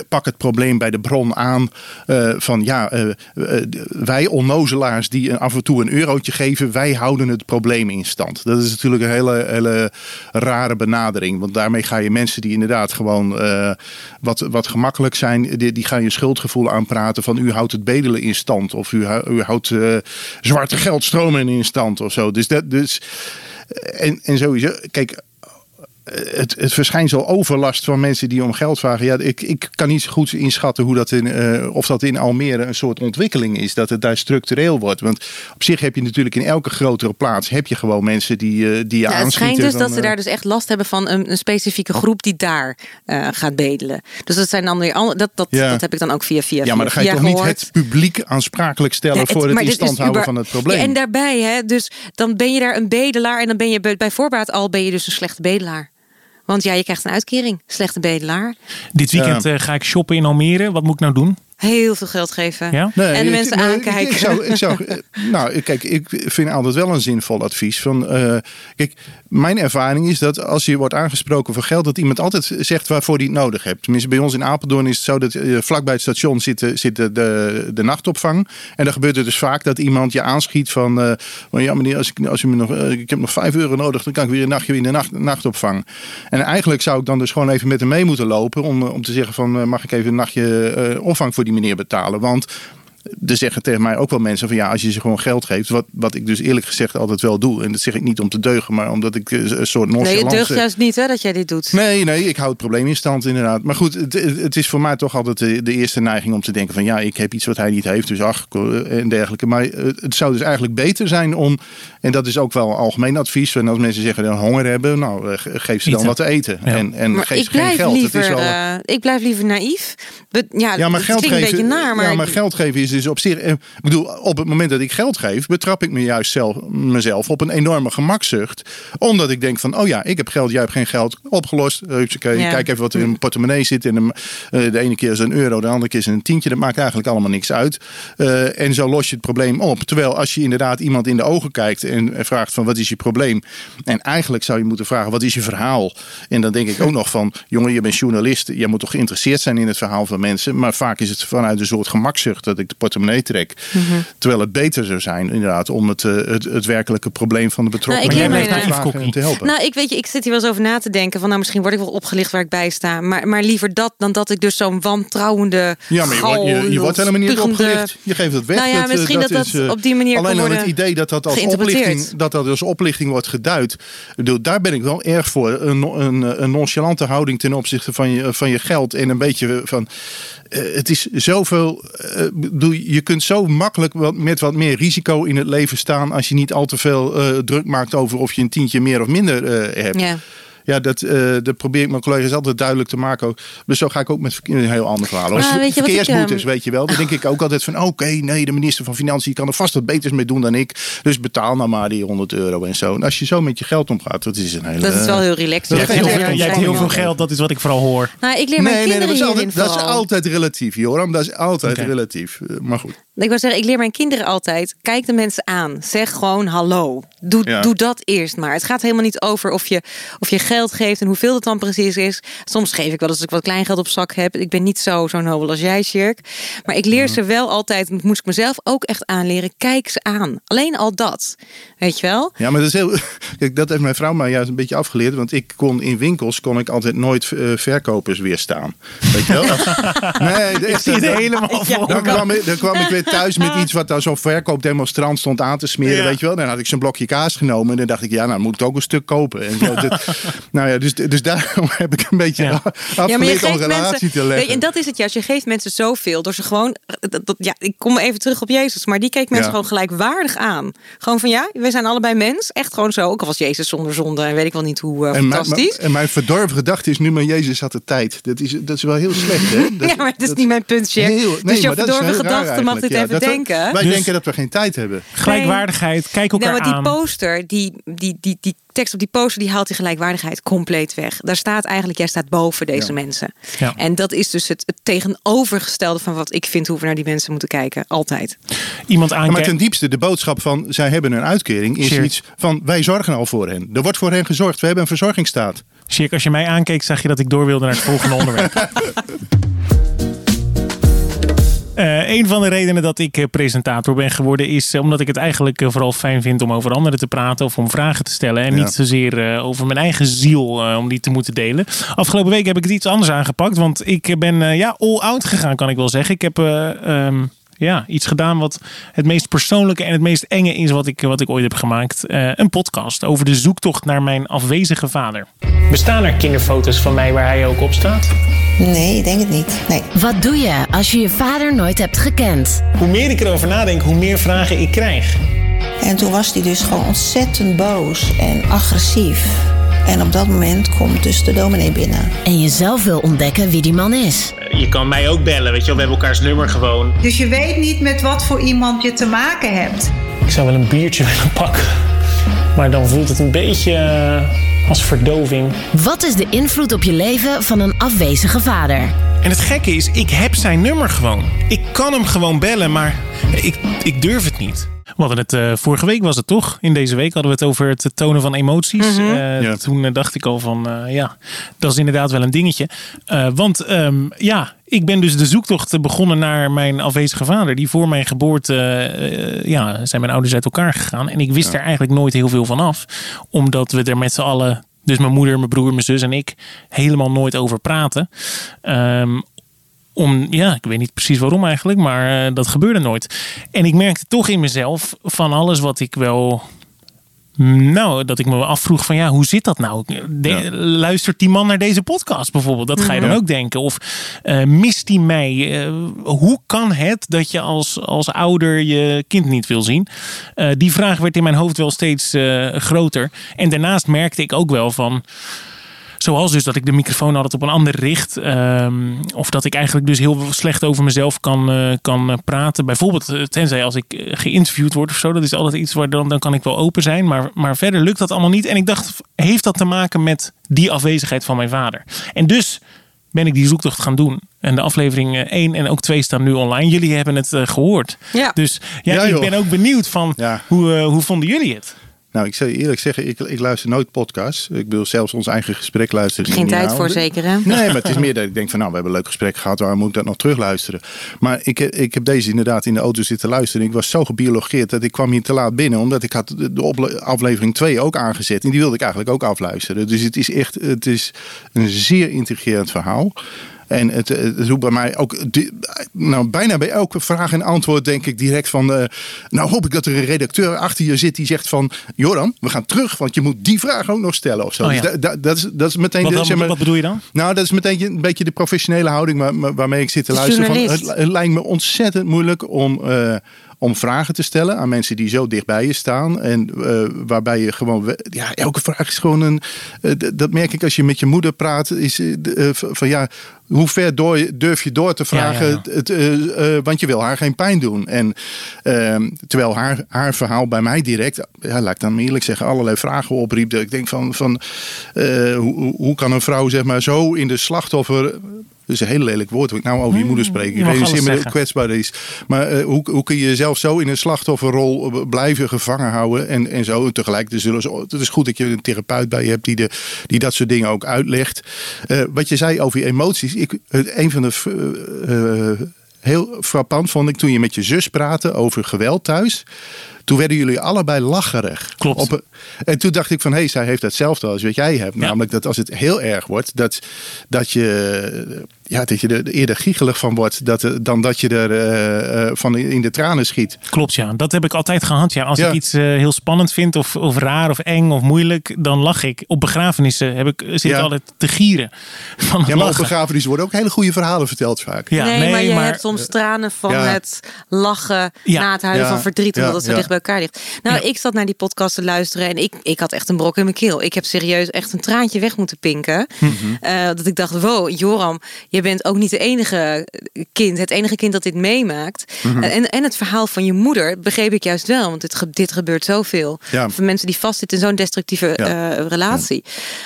[SPEAKER 4] pak het probleem bij de bron aan. eh, van ja, eh, wij onnozelaars die af en toe een eurotje geven... wij houden het probleem in stand. Dat is natuurlijk een hele, hele rare benadering. Want daarmee ga je mensen die inderdaad gewoon wat, wat gemakkelijk zijn... Die, die gaan je schuldgevoel aanpraten van... u houdt het bedelen in stand. Of u, u houdt eh, zwarte geldstromen in stand of zo. Dus dat... Dus, en, en sowieso, kijk, het, het verschijnsel overlast van mensen die om geld vragen. Ja, ik, ik kan niet zo goed inschatten hoe dat in, eh, of dat in Almere een soort ontwikkeling is. Dat het daar structureel wordt. Want op zich heb je natuurlijk in elke grotere plaats heb je gewoon mensen die, eh, die je
[SPEAKER 3] het schijnt dus
[SPEAKER 4] van,
[SPEAKER 3] dat ze
[SPEAKER 4] eh,
[SPEAKER 3] daar dus echt last hebben van een, een specifieke groep die daar gaat bedelen. Dus dat zijn dan weer alle, dat, dat,
[SPEAKER 4] Ja.
[SPEAKER 3] dat heb ik dan ook via via.
[SPEAKER 4] Ja, maar dan ga je toch niet het publiek aansprakelijk stellen
[SPEAKER 3] Ja,
[SPEAKER 4] voor het
[SPEAKER 3] maar
[SPEAKER 4] in
[SPEAKER 3] dit is
[SPEAKER 4] stand houden
[SPEAKER 3] uber-
[SPEAKER 4] van het probleem.
[SPEAKER 3] Ja, en daarbij, hè, dus dan ben je daar een bedelaar en dan ben je bij, bij voorbaat al ben je dus een slechte bedelaar. Want ja, je krijgt een uitkering, slechte bedelaar.
[SPEAKER 1] Dit weekend eh, ga ik shoppen in Almere. Wat moet ik nou doen?
[SPEAKER 3] Heel veel geld geven.
[SPEAKER 1] Ja?
[SPEAKER 3] en de
[SPEAKER 4] ik-
[SPEAKER 3] mensen
[SPEAKER 4] nee, ik-
[SPEAKER 3] aankijken.
[SPEAKER 4] Ik, zou, ik zou, nou, ik- kijk, ik vind altijd wel een zinvol advies. Van, eh, kijk, mijn ervaring is dat als je wordt aangesproken voor geld, dat iemand altijd zegt waarvoor hij het nodig hebt. Tenminste, bij ons in Apeldoorn is het zo dat eh, vlakbij het station zit, de- zit de, de, de nachtopvang. En dan gebeurt het dus vaak dat iemand je aanschiet van, eh, van ja meneer, als ik, als u me nog, ik heb nog vijf euro nodig, dan kan ik weer een nachtje in de nacht, nachtopvang. En eigenlijk zou ik dan dus gewoon even met hem mee moeten lopen om, om te zeggen van, mag ik even een nachtje opvang voor die meneer betalen? Want er zeggen tegen mij ook wel mensen van ja, als je ze gewoon geld geeft, wat, wat ik dus eerlijk gezegd altijd wel doe. En dat zeg ik niet om te deugen, maar omdat ik eh, een soort
[SPEAKER 3] Nee, het
[SPEAKER 4] nonchalance...
[SPEAKER 3] deugt juist niet hè, dat jij dit doet.
[SPEAKER 4] Nee, nee, ik hou het probleem in stand inderdaad. Maar goed, het, het is voor mij toch altijd de, de eerste neiging om te denken van ja, ik heb iets wat hij niet heeft, dus ach en dergelijke. Maar eh, het zou dus eigenlijk beter zijn om, en dat is ook wel algemeen advies, en als mensen zeggen dat ze honger hebben, nou eh, geef ze dan
[SPEAKER 1] Eten.
[SPEAKER 4] wat te eten.
[SPEAKER 1] Ja.
[SPEAKER 4] En, en
[SPEAKER 3] Maar
[SPEAKER 4] geef
[SPEAKER 3] ik
[SPEAKER 4] ze geen
[SPEAKER 3] blijf,
[SPEAKER 4] geld. Het
[SPEAKER 3] liever,
[SPEAKER 4] is wel,
[SPEAKER 3] eh, ik blijf liever naïef. Be- ja,
[SPEAKER 4] ja, maar geld
[SPEAKER 3] klinkt
[SPEAKER 4] geven,
[SPEAKER 3] een beetje naar, maar,
[SPEAKER 4] ja, maar geld geven is dus op zich. eh, Ik bedoel, op het moment dat ik geld geef, betrap ik me juist zelf, mezelf op een enorme gemakzucht. Omdat ik denk van, oh ja, ik heb geld, jij hebt geen geld. Opgelost. Hupsakee,
[SPEAKER 3] Ja.
[SPEAKER 4] Kijk even wat er in mijn portemonnee zit. En de, eh, de ene keer is een euro, de andere keer is een tientje. Dat maakt eigenlijk allemaal niks uit. Eh, en zo los je het probleem op. Terwijl als je inderdaad iemand in de ogen kijkt en en vraagt van, wat is je probleem? En eigenlijk zou je moeten vragen, wat is je verhaal? En dan denk ik ook nog van, jongen, je bent journalist. Je moet toch geïnteresseerd zijn in het verhaal van mensen. Maar vaak is het vanuit een soort gemakzucht dat ik de portemonnee trek.
[SPEAKER 3] Mhm.
[SPEAKER 4] Terwijl het beter zou zijn, inderdaad, om het, eh, het, het werkelijke probleem van de betrokkenen
[SPEAKER 3] Nou, ik
[SPEAKER 1] Maar naïef,
[SPEAKER 4] te helpen.
[SPEAKER 3] Nou, ik weet je, ik zit hier wel eens over na te denken. Van nou, misschien word ik wel opgelicht waar ik bij sta. Maar, maar liever dat dan dat ik dus zo'n wantrouwende.
[SPEAKER 4] Ja, maar je, wordt- je, je wordt helemaal niet opgelicht. Je geeft het weg.
[SPEAKER 3] Nou ja,
[SPEAKER 4] Dat, eh,
[SPEAKER 3] misschien dat dat
[SPEAKER 4] is, eh,
[SPEAKER 3] op die manier kan
[SPEAKER 4] Alleen al het idee dat dat als oplichting, dat dat als oplichting wordt geduid. Bedoel, daar ben ik wel erg voor. Een, een, een nonchalante houding ten opzichte van je, van je geld. En een beetje van. het is zoveel. bedoel, je kunt zo makkelijk met wat meer risico in het leven staan. als je niet al te veel eh, druk maakt over of je een tientje meer of minder eh, hebt.
[SPEAKER 3] Ja,
[SPEAKER 4] dat, eh, dat probeer ik mijn collega's altijd duidelijk te maken. ook. Dus zo ga ik ook met een heel ander verhaal. Als
[SPEAKER 3] Ah, weet je ik,
[SPEAKER 4] verkeersboetes,
[SPEAKER 3] ehm,
[SPEAKER 4] weet je wel. Dan denk ik ook altijd van, oké, nee, de minister van Financiën kan er vast wat beters mee doen dan ik. Dus betaal nou maar die 100 euro en zo. En als je zo met je geld omgaat, dat is een hele...
[SPEAKER 3] Dat is wel heel relaxed.
[SPEAKER 1] Jij hebt heel,
[SPEAKER 4] Ja,
[SPEAKER 1] veel,
[SPEAKER 4] ja,
[SPEAKER 1] jij hebt
[SPEAKER 4] ja.
[SPEAKER 1] heel veel geld, dat is wat ik vooral hoor.
[SPEAKER 3] Nou, ik leer mijn
[SPEAKER 4] Nee, nee, dat is, altijd, dat is
[SPEAKER 3] vooral.
[SPEAKER 4] altijd relatief, Joram. Dat is altijd relatief. Eh, Maar goed.
[SPEAKER 3] Ik wil zeggen, ik leer mijn kinderen altijd. Kijk de mensen aan. Zeg gewoon hallo. Doe,
[SPEAKER 4] Ja.
[SPEAKER 3] doe dat eerst maar. Het gaat helemaal niet over of je, of je geld geeft en hoeveel het dan precies is. Soms geef ik wel eens ik wat kleingeld op zak heb. Ik ben niet zo, zo nobel als jij, Shirk. Maar ik leer ze wel altijd, dat moest ik mezelf ook echt aanleren. Kijk ze aan. Alleen al dat. Weet je wel?
[SPEAKER 4] Ja, maar dat is heel. Kijk, dat heeft mijn vrouw mij juist een beetje afgeleerd. Want ik kon in winkels kon ik altijd nooit eh, verkopers weerstaan. Weet je wel? nee, de,
[SPEAKER 1] Ik zie het helemaal voor
[SPEAKER 4] Dan
[SPEAKER 1] me.
[SPEAKER 4] kwam, ik, dan kwam ik weer thuis met iets wat daar zo'n verkoopdemonstrant stond aan te smeren.
[SPEAKER 1] Ja.
[SPEAKER 4] Weet je wel? Dan had ik zo'n blokje kaas genomen. En dan dacht ik, ja, nou moet ik ook een stuk kopen. En zo, dit- nou ja, dus, dus daarom heb ik een beetje
[SPEAKER 1] Ja.
[SPEAKER 4] afgeleerd om relatie te
[SPEAKER 3] weet
[SPEAKER 4] leggen.
[SPEAKER 3] je, en dat is het juist. Je geeft mensen zoveel door ze gewoon. Dat, dat- ja, ik kom even terug op Jezus, maar die keek mensen gewoon gelijkwaardig aan. Gewoon van ja, we zijn allebei mens. Echt gewoon zo. Ook al was Jezus zonder zonde en weet ik wel niet hoe eh,
[SPEAKER 4] en, mijn,
[SPEAKER 3] fantastisch.
[SPEAKER 4] en mijn verdorven gedachte is nu, maar Jezus had de tijd. Dat is, dat is wel heel slecht, hè? Dat-
[SPEAKER 3] ja, maar het is
[SPEAKER 4] dat-
[SPEAKER 3] niet mijn punt, Jack.
[SPEAKER 4] Heel-
[SPEAKER 3] dus
[SPEAKER 4] nee,
[SPEAKER 3] je
[SPEAKER 4] dat is
[SPEAKER 3] verdorven gedachte mag dit. Even
[SPEAKER 4] dat we-
[SPEAKER 3] denken.
[SPEAKER 4] Wij
[SPEAKER 1] Dus-
[SPEAKER 4] denken dat we geen tijd hebben.
[SPEAKER 1] Gelijkwaardigheid, kijk elkaar
[SPEAKER 3] Nou, maar die
[SPEAKER 1] aan.
[SPEAKER 3] poster, die, die, die, die tekst op die poster, die haalt die gelijkwaardigheid compleet weg. Daar staat eigenlijk, jij staat boven deze
[SPEAKER 4] Ja.
[SPEAKER 3] mensen.
[SPEAKER 1] Ja.
[SPEAKER 3] En dat is dus het, het tegenovergestelde van wat ik vind hoe we naar die mensen moeten kijken. Altijd.
[SPEAKER 1] Iemand
[SPEAKER 4] Ja, maar
[SPEAKER 1] aankijken.
[SPEAKER 4] ten diepste, de boodschap van zij hebben een uitkering is iets van wij zorgen al voor hen. Er wordt voor hen gezorgd. We hebben een verzorgingsstaat.
[SPEAKER 1] Sjerk, als je mij aankeek, zag je dat ik door wilde naar het volgende onderwerp. Eh, een van de redenen dat ik eh, presentator ben geworden is eh, omdat ik het eigenlijk vooral fijn vind om over anderen te praten of om vragen te stellen. En
[SPEAKER 4] Ja.
[SPEAKER 1] niet zozeer over mijn eigen ziel om die te moeten delen. Afgelopen week heb ik het iets anders aangepakt, want ik ben ja, all out gegaan, kan ik wel zeggen. Ik heb eh, ehm, ja, iets gedaan wat het meest persoonlijke en het meest enge is wat ik, wat ik ooit heb gemaakt. Eh, een podcast over de zoektocht naar mijn afwezige vader. Bestaan er kinderfoto's van mij waar hij ook op staat?
[SPEAKER 5] Nee, ik denk het niet. Nee.
[SPEAKER 6] Wat doe je als je je vader nooit hebt gekend?
[SPEAKER 1] Hoe meer ik erover nadenk, hoe meer vragen ik krijg.
[SPEAKER 5] En toen was hij dus gewoon ontzettend boos en agressief. En op dat moment komt dus de dominee binnen.
[SPEAKER 6] En je zelf wil ontdekken wie die man is.
[SPEAKER 1] Je kan mij ook bellen, weet je wel. We hebben elkaars nummer gewoon.
[SPEAKER 7] Dus je weet niet met wat voor iemand je te maken hebt.
[SPEAKER 1] Ik zou wel een biertje willen pakken. Maar dan voelt het een beetje eh, als verdoving.
[SPEAKER 6] Wat is de invloed op je leven van een afwezige vader?
[SPEAKER 1] En het gekke is, ik heb zijn nummer gewoon. Ik kan hem gewoon bellen, maar ik, ik durf het niet. We hadden het, eh, vorige week was het toch? In deze week hadden we het over het tonen van emoties. Eh,
[SPEAKER 4] Ja.
[SPEAKER 1] Toen eh, dacht ik al van, eh, ja, dat is inderdaad wel een dingetje. Eh, want ehm, ja, ik ben dus de zoektocht begonnen naar mijn afwezige vader. Die voor mijn geboorte, eh, ja, zijn mijn ouders uit elkaar gegaan. En ik wist er eigenlijk nooit heel veel van af. Omdat we er met z'n allen, dus mijn moeder, mijn broer, mijn zus en ik, helemaal nooit over praten. Ehm, om, ja, ik weet niet precies waarom eigenlijk, maar eh, dat gebeurde nooit. En ik merkte toch in mezelf van alles wat ik wel. Nou, dat ik me afvroeg van ja, hoe zit dat nou? De-
[SPEAKER 4] Ja.
[SPEAKER 1] Luistert die man naar deze podcast bijvoorbeeld? Dat ga je dan
[SPEAKER 4] Ja.
[SPEAKER 1] ook denken. Of eh, mist hij mij? Eh, hoe kan het dat je als, als ouder je kind niet wil zien? Die vraag werd in mijn hoofd wel steeds groter. En daarnaast merkte ik ook wel van. Zoals dus dat ik de microfoon altijd op een ander richt. ehm, of dat ik eigenlijk dus heel slecht over mezelf kan, eh, kan eh, praten. Bijvoorbeeld, eh, tenzij als ik geïnterviewd word of zo. Dat is altijd iets waar dan, dan kan ik wel open zijn. Maar, maar verder lukt dat allemaal niet. En ik dacht, heeft dat te maken met die afwezigheid van mijn vader? En dus ben ik die zoektocht gaan doen. En de aflevering 1 en ook 2 staan nu online. Jullie hebben het eh, gehoord.
[SPEAKER 3] Ja.
[SPEAKER 1] Dus ja,
[SPEAKER 4] Ja,
[SPEAKER 1] ik ben ook benieuwd van
[SPEAKER 4] Ja.
[SPEAKER 1] hoe, hoe vonden jullie het?
[SPEAKER 4] Nou, ik zal je eerlijk zeggen, ik, ik luister nooit podcasts. Ik bedoel, zelfs ons eigen gesprek luisteren.
[SPEAKER 3] Geen tijd voor zeker, hè?
[SPEAKER 4] Nee, maar het is meer dat ik denk van nou, we hebben een leuk gesprek gehad. Waarom moet ik dat nog terugluisteren? Maar ik, ik heb deze inderdaad in de auto zitten luisteren. Ik was zo gebiologeerd dat ik kwam hier te laat binnen. Omdat ik had de aflevering 2 ook aangezet. En die wilde ik eigenlijk ook afluisteren. Dus het is echt het is een zeer intrigerend verhaal. En het, het roept bij mij ook, nou, bijna bij elke vraag en antwoord denk ik direct van, eh, nou hoop ik dat er een redacteur achter je zit die zegt van, Joram, we gaan terug, want je moet die vraag ook nog stellen of zo.
[SPEAKER 1] Oh,
[SPEAKER 4] Dus
[SPEAKER 1] ja.
[SPEAKER 4] da- da- dat, is, dat is meteen
[SPEAKER 1] Wat,
[SPEAKER 4] de, zeg maar-
[SPEAKER 1] wat bedoel je dan?
[SPEAKER 4] nou, dat is meteen een beetje de professionele houding waar- waar- waarmee ik zit te luisteren. Van, het lijkt me ontzettend moeilijk om, eh, om vragen te stellen aan mensen die zo dichtbij je staan. En eh, waarbij je gewoon, ja, elke vraag is gewoon een. eh, dat merk ik als je met je moeder praat. Is eh, van ja, hoe ver door, durf je door te vragen?
[SPEAKER 1] Ja,
[SPEAKER 4] want je wil haar geen pijn doen. En ehm, terwijl haar, haar verhaal bij mij direct, ja, laat ik dan eerlijk zeggen, allerlei vragen opriep. Dat ik denk van, van hoe- hoe kan een vrouw zeg maar zo in de slachtoffer. Dat is een heel lelijk woord, hoe ik nou over je moeder spreek.
[SPEAKER 1] je
[SPEAKER 4] Ik realiseer me
[SPEAKER 1] zeggen.
[SPEAKER 4] kwetsbaar is. Maar eh, hoe, hoe kun je jezelf zo in een slachtofferrol eh, blijven gevangen houden en, en zo. En tegelijk, dus zullen ze- het is goed dat je een therapeut bij je hebt die, de, die dat soort dingen ook uitlegt. Eh, wat je zei over je emoties. Ik, een van de heel frappant vond ik toen je met je zus praatte over geweld thuis. Toen werden jullie allebei lacherig.
[SPEAKER 1] Klopt.
[SPEAKER 4] Op, en toen dacht ik van, hé, hey, zij heeft hetzelfde als wat jij hebt.
[SPEAKER 1] Ja.
[SPEAKER 4] Namelijk dat als het heel erg wordt, dat, dat je, ja, dat je er eerder giechelig van wordt dat, er- dan dat je er eh, eh, van in de tranen schiet.
[SPEAKER 1] Klopt, ja. Dat heb ik altijd gehad. Ja. Als
[SPEAKER 4] Ja.
[SPEAKER 1] ik iets eh, heel spannend vind of, of raar of eng of moeilijk, dan lach ik. Op begrafenissen heb ik, zit
[SPEAKER 4] Ja.
[SPEAKER 1] altijd te gieren van
[SPEAKER 4] Ja, maar op begrafenissen worden ook hele goede verhalen verteld vaak.
[SPEAKER 1] Ja,
[SPEAKER 3] nee, maar je hebt soms tranen van
[SPEAKER 4] Ja.
[SPEAKER 3] het lachen
[SPEAKER 1] Ja.
[SPEAKER 3] na het huilen
[SPEAKER 4] Ja.
[SPEAKER 3] van verdriet, omdat
[SPEAKER 4] Ja.
[SPEAKER 3] het zo
[SPEAKER 4] Ja.
[SPEAKER 3] dicht bij elkaar ligt. Nou,
[SPEAKER 1] Ja.
[SPEAKER 3] ik zat naar die podcast te luisteren en ik, ik had echt een brok in mijn keel. Ik heb serieus echt een traantje weg moeten pinken.
[SPEAKER 1] Mhm.
[SPEAKER 3] Eh, dat ik dacht, wow, Joram, je bent ook niet de enige kind, het enige kind dat dit meemaakt.
[SPEAKER 1] Mhm.
[SPEAKER 3] en, en het verhaal van je moeder begreep ik juist wel, want dit, dit gebeurt zoveel.
[SPEAKER 4] Ja.
[SPEAKER 3] Van mensen die vastzitten in zo'n destructieve
[SPEAKER 4] Ja.
[SPEAKER 3] eh, relatie.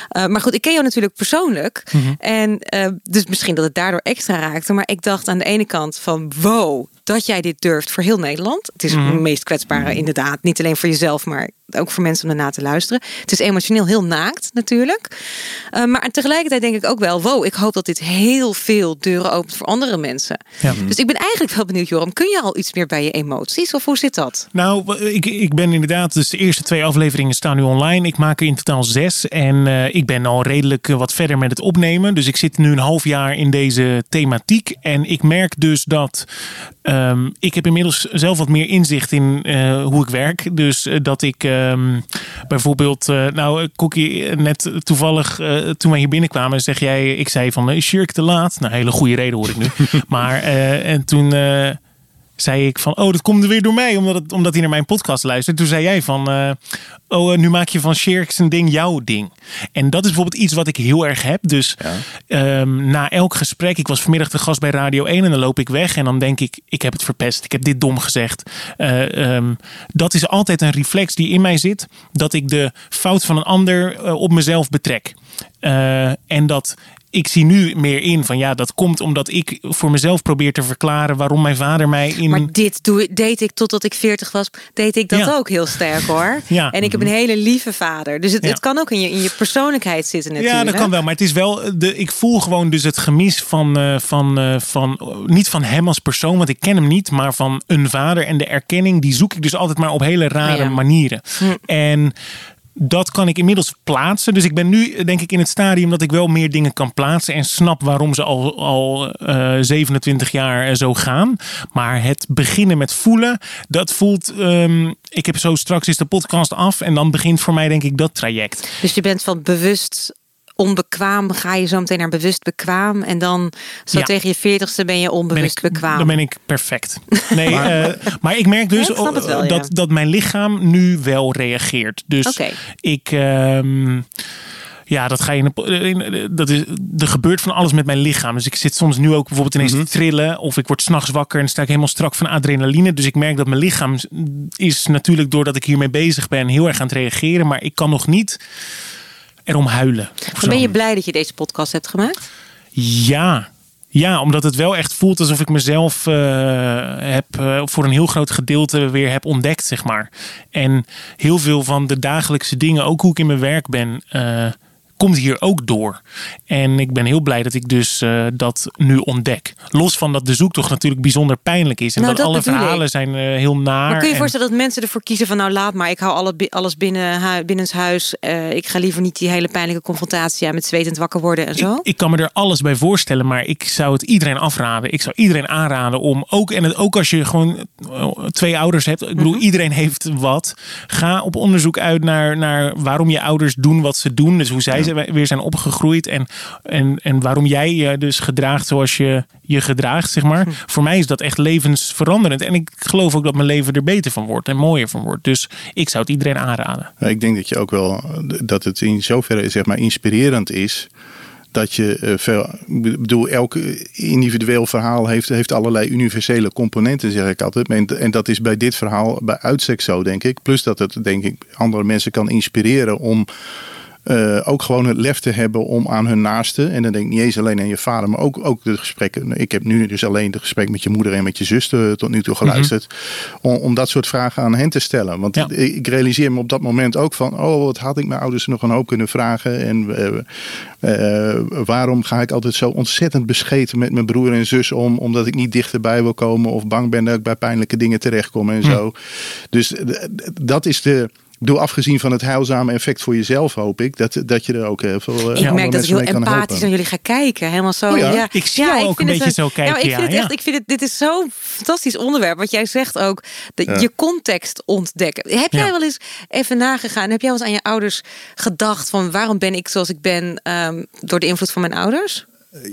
[SPEAKER 3] Eh, maar goed, ik ken jou natuurlijk persoonlijk.
[SPEAKER 1] Mhm.
[SPEAKER 3] En eh, dus misschien dat het daardoor extra raakte. Maar ik dacht aan de ene kant van wow, dat jij dit durft voor heel Nederland. Het is
[SPEAKER 1] Mhm.
[SPEAKER 3] het meest kwetsbare inderdaad. Niet alleen voor jezelf, maar ook voor mensen om ernaar te luisteren. Het is emotioneel heel naakt natuurlijk. Eh, maar tegelijkertijd denk ik ook wel, wow, ik hoop dat dit heel veel deuren opent voor andere mensen.
[SPEAKER 1] Ja.
[SPEAKER 3] Dus ik ben eigenlijk wel benieuwd, Joram. Kun je al iets meer bij je emoties? Of hoe zit dat?
[SPEAKER 1] Nou, ik, ik ben inderdaad, dus de eerste twee afleveringen staan nu online. Ik maak er in totaal zes. En eh, ik ben al redelijk eh, wat verder met het opnemen. Dus ik zit nu een half jaar in deze thematiek. En ik merk dus dat ehm, ik heb inmiddels zelf wat meer inzicht in eh, hoe ik werk. Dus eh, dat ik ehm, bijvoorbeeld, eh, nou, eh, net toevallig toen wij hier binnenkwamen, zeg jij, ik zei van, is Shirk te laat? Nou, hele goede reden hoor ik nu. maar, en toen... zei ik van, oh, dat komt er weer door mij, omdat, het, omdat hij naar mijn podcast luistert. Toen zei jij van, eh, oh, eh, nu maak je van Shirks een ding jouw ding. En dat is bijvoorbeeld iets wat ik heel erg heb. Dus ehm, na elk gesprek, ik was vanmiddag de gast bij Radio 1 en dan loop ik weg en dan denk ik, ik heb het verpest, ik heb dit dom gezegd. Eh, ehm, dat is altijd een reflex die in mij zit, dat ik de fout van een ander op mezelf betrek. En dat ik zie nu meer in van ja, dat komt omdat ik voor mezelf probeer te verklaren waarom mijn vader mij in.
[SPEAKER 3] Maar dit doe, deed ik totdat ik 40 was, deed ik dat
[SPEAKER 1] Ja.
[SPEAKER 3] ook heel sterk hoor.
[SPEAKER 1] Ja.
[SPEAKER 3] En ik heb een hele lieve vader. Dus het,
[SPEAKER 1] Ja.
[SPEAKER 3] het kan ook in je, in je persoonlijkheid zitten natuurlijk.
[SPEAKER 1] Ja, dat kan wel. Maar het is wel. De, ik voel gewoon dus het gemis van, eh, van, eh, van. Niet van hem als persoon, want ik ken hem niet. Maar van een vader. En de erkenning, die zoek ik dus altijd maar op hele rare manieren. En. Dat kan ik inmiddels plaatsen. Dus ik ben nu denk ik in het stadium dat ik wel meer dingen kan plaatsen. En snap waarom ze al, al eh, 27 jaar eh, zo gaan. Maar het beginnen met voelen, dat voelt. ehm, ik heb zo straks is de podcast af. En dan begint voor mij denk ik dat traject.
[SPEAKER 3] Dus je bent van bewust onbekwaam, ga je zo meteen naar bewust bekwaam. En dan zo
[SPEAKER 1] Ja.
[SPEAKER 3] tegen je veertigste ben je
[SPEAKER 1] ben
[SPEAKER 3] onbewust
[SPEAKER 1] ik,
[SPEAKER 3] bekwaam.
[SPEAKER 1] Dan ben ik perfect. Nee, maar, maar ik merk dus
[SPEAKER 3] Ja, ik snap het wel, ja.
[SPEAKER 1] dat, dat mijn lichaam nu wel reageert. Dus ik. ehm, ja, dat ga je in, de- in- dat is, er gebeurt van alles met mijn lichaam. Dus ik zit soms nu ook bijvoorbeeld ineens
[SPEAKER 4] Mhm.
[SPEAKER 1] te trillen. Of ik word s'nachts wakker en sta ik helemaal strak van adrenaline. Dus ik merk dat mijn lichaam is natuurlijk doordat ik hiermee bezig ben heel erg aan het reageren. Maar ik kan nog niet erom huilen.
[SPEAKER 3] ben je blij dat je deze podcast hebt gemaakt?
[SPEAKER 1] Ja. Ja, omdat het wel echt voelt alsof ik mezelf eh, heb, eh, voor een heel groot gedeelte weer heb ontdekt, zeg maar. En heel veel van de dagelijkse dingen, ook hoe ik in mijn werk ben, eh, komt hier ook door. En ik ben heel blij dat ik dus eh, dat nu ontdek. Los van dat de zoektocht natuurlijk bijzonder pijnlijk is. En
[SPEAKER 3] Nou,
[SPEAKER 1] dat,
[SPEAKER 3] dat
[SPEAKER 1] alle verhalen
[SPEAKER 3] ik.
[SPEAKER 1] zijn eh, heel naar.
[SPEAKER 3] Maar kun je je
[SPEAKER 1] en-
[SPEAKER 3] voorstellen dat mensen ervoor kiezen van nou laat maar, ik hou alle, alles binnen, hu- binnenshuis. Eh, ik ga liever niet die hele pijnlijke confrontatie aan met zwetend wakker worden en zo.
[SPEAKER 1] Ik, ik kan me er alles bij voorstellen, maar ik zou het iedereen afraden. Ik zou iedereen aanraden om ook, en het, ook als je gewoon twee ouders hebt, ik bedoel, iedereen heeft wat. Ga op onderzoek uit naar, naar waarom je ouders doen wat ze doen. Dus hoe zij ze weer zijn opgegroeid en, en, en waarom jij je dus gedraagt zoals je je gedraagt, zeg maar. Voor mij is dat echt levensveranderend. En ik geloof ook dat mijn leven er beter van wordt en mooier van wordt. Dus ik zou het iedereen aanraden.
[SPEAKER 4] Ik denk dat je ook wel dat het in zoverre zeg maar inspirerend is. Dat je eh, veel. Ik bedoel, elk individueel verhaal heeft, heeft allerlei universele componenten, zeg ik altijd. En, en dat is bij dit verhaal bij uitstek zo, denk ik. Plus dat het, denk ik, andere mensen kan inspireren om. Eh, ook gewoon het lef te hebben om aan hun naasten. En dan denk ik niet eens alleen aan je vader, maar ook, ook de gesprekken. Ik heb nu dus alleen de gesprek met je moeder en met je zus eh, tot nu toe geluisterd. om, om dat soort vragen aan hen te stellen. Want
[SPEAKER 1] Ja.
[SPEAKER 4] ik realiseer me op dat moment ook van: oh, wat had ik mijn ouders nog een hoop kunnen vragen? En eh, waarom ga ik altijd zo ontzettend bescheten met mijn broer en zus om? Omdat ik niet dichterbij wil komen of bang ben dat ik bij pijnlijke dingen terechtkom en zo. Dus dat is de. Ik bedoel, afgezien van het heilzame effect voor jezelf, hoop ik dat, dat je er ook heel veel. eh,
[SPEAKER 3] Ik merk dat ik heel empathisch naar jullie ga kijken. Helemaal zo.
[SPEAKER 4] Oh ja?
[SPEAKER 3] ja.
[SPEAKER 1] Ik zie jou
[SPEAKER 3] ik
[SPEAKER 1] ook een
[SPEAKER 3] het
[SPEAKER 1] beetje zo kijken,
[SPEAKER 3] Ja, ik vind
[SPEAKER 1] ja,
[SPEAKER 3] het
[SPEAKER 1] ja.
[SPEAKER 3] echt. Ik vind het. Dit is zo'n fantastisch onderwerp. Wat jij zegt ook. Dat
[SPEAKER 4] Ja.
[SPEAKER 3] je context ontdekken. Heb jij
[SPEAKER 1] Ja.
[SPEAKER 3] wel eens even nagegaan? Heb jij wel eens aan je ouders gedacht van waarom ben ik zoals ik ben ehm, door de invloed van mijn ouders?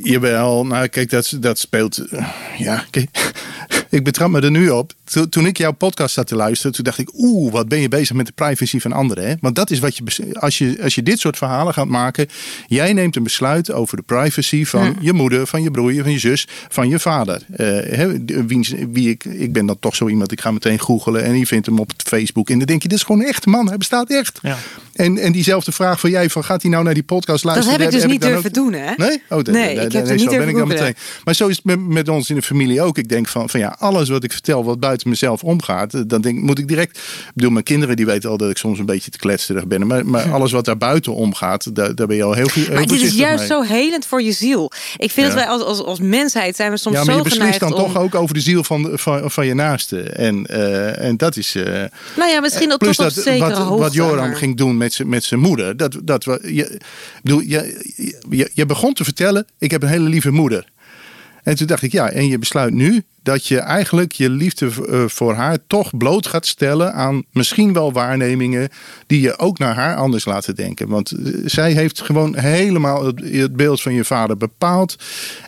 [SPEAKER 4] Jawel, nou kijk, dat, dat speelt. eh, ja, kijk, ik betrap me er nu op. Toen, toen ik jouw podcast zat te luisteren, toen dacht ik, oeh, wat ben je bezig met de privacy van anderen. Hè? Want dat is wat je, als je, als je dit soort verhalen gaat maken, jij neemt een besluit over de privacy van je moeder, van je broer, van je zus, van je vader. Hè, wiens, wie ik, ik ben dan toch zo iemand, ik ga meteen googelen en je vindt hem op Facebook. En dan denk je, dit is gewoon echt, man, hij bestaat echt.
[SPEAKER 1] Ja.
[SPEAKER 4] En, en diezelfde vraag van jij, van gaat hij nou naar die podcast
[SPEAKER 3] Dat
[SPEAKER 4] luisteren?
[SPEAKER 3] heb ik dus
[SPEAKER 4] Heb
[SPEAKER 3] niet durven
[SPEAKER 4] ook-
[SPEAKER 3] doen, hè?
[SPEAKER 4] Nee? Oh,
[SPEAKER 3] Nee, ik heb
[SPEAKER 4] nee,
[SPEAKER 3] niet
[SPEAKER 4] zo ben
[SPEAKER 3] durven
[SPEAKER 4] ik dan
[SPEAKER 3] googlen.
[SPEAKER 4] meteen. Maar zo is het met, met ons in de familie ook. Ik denk van, van ja, alles wat ik vertel wat buiten mezelf omgaat, eh, dan denk, moet ik direct. Ik bedoel, mijn kinderen die weten al dat ik soms een beetje te kletsterig ben. Maar, maar alles wat daar buiten omgaat, daar, daar ben je al heel veel.
[SPEAKER 3] Maar dit is juist
[SPEAKER 4] mee.
[SPEAKER 3] zo helend voor je ziel. Ik vind
[SPEAKER 4] Ja.
[SPEAKER 3] dat wij als, als, als mensheid zijn we soms
[SPEAKER 4] Ja, maar
[SPEAKER 3] zo
[SPEAKER 4] je beslist dan
[SPEAKER 3] om...
[SPEAKER 4] toch ook over de ziel van, de- van, van je naaste. En, eh, en dat is. eh,
[SPEAKER 3] Nou ja, misschien
[SPEAKER 4] Plus
[SPEAKER 3] tot op
[SPEAKER 4] dat
[SPEAKER 3] zekere
[SPEAKER 4] wat,
[SPEAKER 3] hoogte.
[SPEAKER 4] wat Joram
[SPEAKER 3] maar-
[SPEAKER 4] ging doen met zijn met zijn moeder. Dat, dat we, je, bedoel, je, je, je begon te vertellen: ik heb een hele lieve moeder. En toen dacht ik, ja, en je besluit nu dat je eigenlijk je liefde eh, voor haar toch bloot gaat stellen aan misschien wel waarnemingen die je ook naar haar anders laten denken. Want eh, zij heeft gewoon helemaal het, het beeld van je vader bepaald.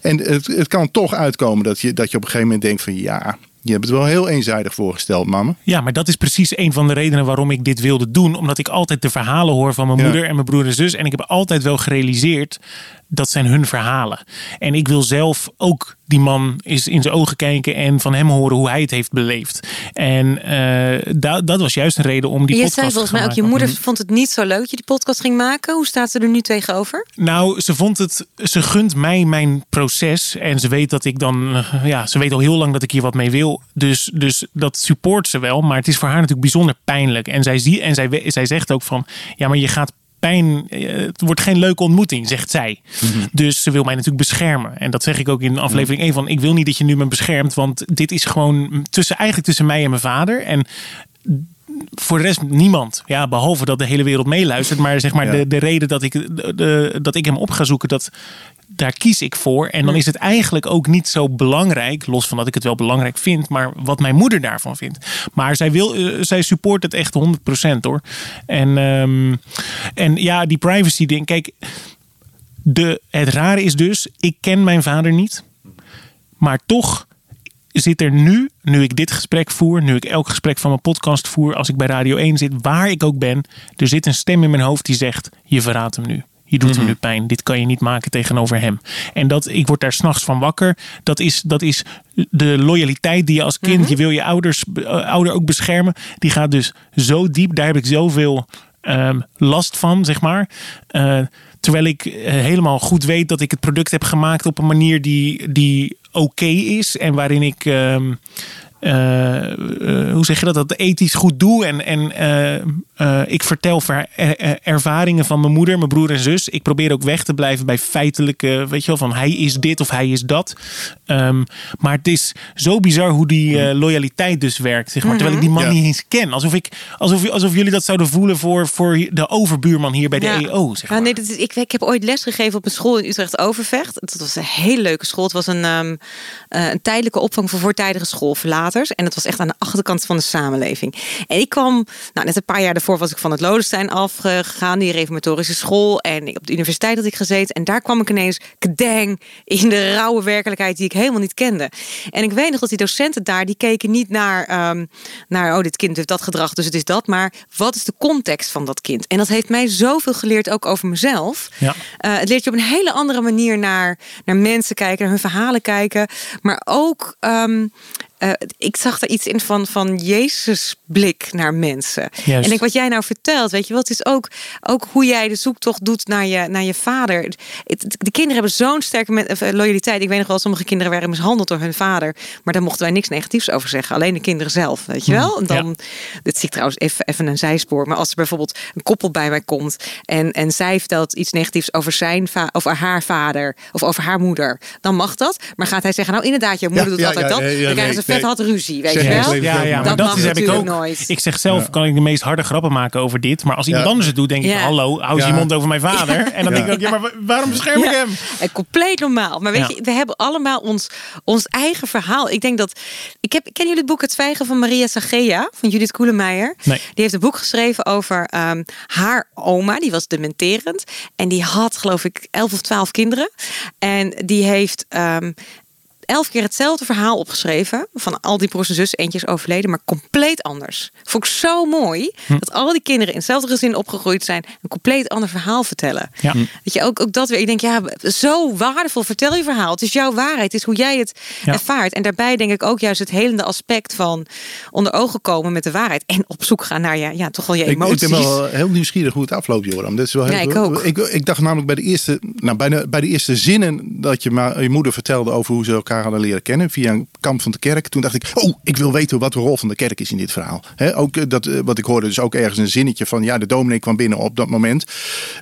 [SPEAKER 4] En het, het kan toch uitkomen dat je, dat je op een gegeven moment denkt van ja, je hebt het wel heel eenzijdig voorgesteld, mama.
[SPEAKER 1] Ja, maar dat is precies een van de redenen waarom ik dit wilde doen. Omdat ik altijd de verhalen hoor van mijn
[SPEAKER 4] Ja.
[SPEAKER 1] moeder en mijn broer en zus. En ik heb altijd wel gerealiseerd dat zijn hun verhalen. En ik wil zelf ook die man eens in zijn ogen kijken en van hem horen hoe hij het heeft beleefd. En eh, da- dat was juist een reden om die
[SPEAKER 3] je
[SPEAKER 1] podcast
[SPEAKER 3] zei
[SPEAKER 1] te
[SPEAKER 3] volgens mij ook, je moeder vond het niet zo leuk dat je die podcast ging maken. Hoe staat ze er nu tegenover?
[SPEAKER 1] Nou, ze vond het. Ze gunt mij mijn proces. En ze weet dat ik dan. eh, Ja, ze weet al heel lang dat ik hier wat mee wil. Dus, dus dat support ze wel. Maar het is voor haar natuurlijk bijzonder pijnlijk. En zij, zie, en zij, zij zegt ook van. Ja, maar je gaat pijn. eh, Het wordt geen leuke ontmoeting, zegt zij. Dus ze wil mij natuurlijk beschermen. En dat zeg ik ook in aflevering 1 van. Ik wil niet dat je nu me beschermt. Want dit is gewoon tussen, eigenlijk tussen mij en mijn vader. En voor de rest niemand. Ja, behalve dat de hele wereld meeluistert. Maar zeg maar
[SPEAKER 4] Ja.
[SPEAKER 1] de, de reden dat ik, de, de- dat ik hem op ga zoeken, dat, daar kies ik voor. En dan is het eigenlijk ook niet zo belangrijk, los van dat ik het wel belangrijk vind, maar wat mijn moeder daarvan vindt. Maar zij, wil, eh, zij support het echt 100% hoor. En, ehm, en ja, die privacy ding. Kijk, de, het rare is dus, ik ken mijn vader niet. Maar toch zit er nu, nu ik dit gesprek voer, nu ik elk gesprek van mijn podcast voer, als ik bij Radio 1 zit, waar ik ook ben, er zit een stem in mijn hoofd die zegt: Je verraadt hem nu. Je doet hem nu pijn. Dit kan je niet maken tegenover hem. En dat, ik word daar s'nachts van wakker. Dat is, dat is de loyaliteit die je als kind, je wil je ouders, eh, ouder ook beschermen. Die gaat dus zo diep. Daar heb ik zoveel ehm, last van, zeg maar. Eh, terwijl ik eh, helemaal goed weet dat ik het product heb gemaakt op een manier die, die oké is. En waarin ik. ehm, eh, eh, hoe zeg je dat? Dat ethisch goed doe. En, en eh, eh, ik vertel ver- er- er- ervaringen van mijn moeder, mijn broer en zus. Ik probeer ook weg te blijven bij feitelijke, weet je wel, van hij is dit of hij is dat. Ehm, maar het is zo bizar hoe die eh, loyaliteit dus werkt, zeg maar. Terwijl ik die man
[SPEAKER 4] Ja.
[SPEAKER 1] niet eens ken. Alsof, ik, alsof, alsof jullie dat zouden voelen voor, voor de overbuurman hier bij de
[SPEAKER 3] Ja.
[SPEAKER 1] EO, zeg
[SPEAKER 3] Ja,
[SPEAKER 1] maar.
[SPEAKER 3] nee, dat is, ik, ik heb ooit lesgegeven op een school in Utrecht Overvecht. Dat was een hele leuke school. Het was een, ehm, eh, een tijdelijke opvang voor voortijdige En het was echt aan de achterkant van de samenleving. En ik kwam, nou, net een paar jaar daarvoor was ik van het Lodenstein afgegaan, die reformatorische school. En op de universiteit had ik gezeten. En daar kwam ik ineens kedang in de rauwe werkelijkheid die ik helemaal niet kende. En ik weet nog dat die docenten daar, die keken niet naar, ehm, naar oh, dit kind heeft dat gedrag, dus het is dat. Maar wat is de context van dat kind? En dat heeft mij zoveel geleerd, ook over mezelf.
[SPEAKER 1] Ja.
[SPEAKER 3] Eh, het leert je op een hele andere manier naar, naar mensen kijken, naar hun verhalen kijken. Maar ook, ehm, eh, ik zag er iets in van, van Jezus blik naar mensen.
[SPEAKER 1] Juist.
[SPEAKER 3] En ik wat jij nou vertelt, weet je wel, het is ook, ook hoe jij de zoektocht doet naar je, naar je vader. Het- de kinderen hebben zo'n sterke eh, loyaliteit. Ik weet nog wel, sommige kinderen werden mishandeld door hun vader. Maar daar mochten wij niks negatiefs over zeggen. Alleen de kinderen zelf, weet je wel. En dan, dit zie ik trouwens even, even een zijspoor. Maar als er bijvoorbeeld een koppel bij mij komt en, en zij vertelt iets negatiefs over, zijn over haar vader of over haar moeder, dan mag dat. Maar gaat hij zeggen, nou inderdaad, je moeder
[SPEAKER 4] Ja,
[SPEAKER 3] doet
[SPEAKER 4] ja,
[SPEAKER 3] altijd
[SPEAKER 4] ja,
[SPEAKER 3] dat.
[SPEAKER 4] ja, ja,
[SPEAKER 3] dan krijgen ze vet
[SPEAKER 4] nee.
[SPEAKER 3] had ruzie, weet je wel.
[SPEAKER 1] Ja, ja, maar
[SPEAKER 3] Dat
[SPEAKER 1] dat,
[SPEAKER 3] mag
[SPEAKER 1] is, heb ik
[SPEAKER 3] natuurlijk
[SPEAKER 1] ook.
[SPEAKER 3] nooit.
[SPEAKER 1] Ik zeg zelf,
[SPEAKER 4] Ja.
[SPEAKER 1] kan ik de meest harde grappen maken over dit. Maar als iemand
[SPEAKER 4] Ja.
[SPEAKER 1] anders het doet, denk ik,
[SPEAKER 3] Ja.
[SPEAKER 1] hallo, hou je mond over mijn vader. En dan
[SPEAKER 4] Ja.
[SPEAKER 1] denk ik ook, ja, maar wa- waarom bescherm ik
[SPEAKER 3] Ja,
[SPEAKER 1] hem?
[SPEAKER 3] eh, compleet normaal. Maar weet
[SPEAKER 1] Ja.
[SPEAKER 3] je, we hebben allemaal ons, ons eigen verhaal. Ik denk dat. Ik heb, kennen jullie het boek Het Zwijgen van Maria Sagea van Judith Koelemeijer?
[SPEAKER 1] Nee.
[SPEAKER 3] Die heeft een boek geschreven over ehm, haar oma. Die was dementerend. En die had, geloof ik, 11 of 12 kinderen. En die heeft. ehm, elf keer hetzelfde verhaal opgeschreven. Van al die broers en zussen, eentje is overleden, maar compleet anders. Vond ik zo mooi
[SPEAKER 1] Hm.
[SPEAKER 3] dat al die kinderen in hetzelfde gezin opgegroeid zijn, een compleet ander verhaal vertellen.
[SPEAKER 1] Ja.
[SPEAKER 3] Dat je ook, ook dat weer. Ik denk, ja, zo waardevol. Vertel je verhaal. Het is jouw waarheid. Het is hoe jij het
[SPEAKER 1] Ja.
[SPEAKER 3] ervaart. En daarbij denk ik ook juist het helende aspect van onder ogen komen met de waarheid. En op zoek gaan naar je, ja, toch wel je
[SPEAKER 4] Ik, ik
[SPEAKER 3] emoties.
[SPEAKER 4] ben wel heel nieuwsgierig hoe het afloopt, Joram. Dat is wel heel
[SPEAKER 3] Ja, ik ook.
[SPEAKER 4] Ik, ik dacht namelijk bij de eerste, nou, bij de, bij de eerste zinnen dat je maar je moeder vertelde over hoe ze elkaar hadden leren kennen via een kamp van de kerk. Toen dacht ik, oh, ik wil weten wat de rol van de kerk is in dit verhaal. Hè, ook eh, dat, eh, wat ik hoorde, dus ook ergens een zinnetje van, ja, de dominee kwam binnen op dat moment.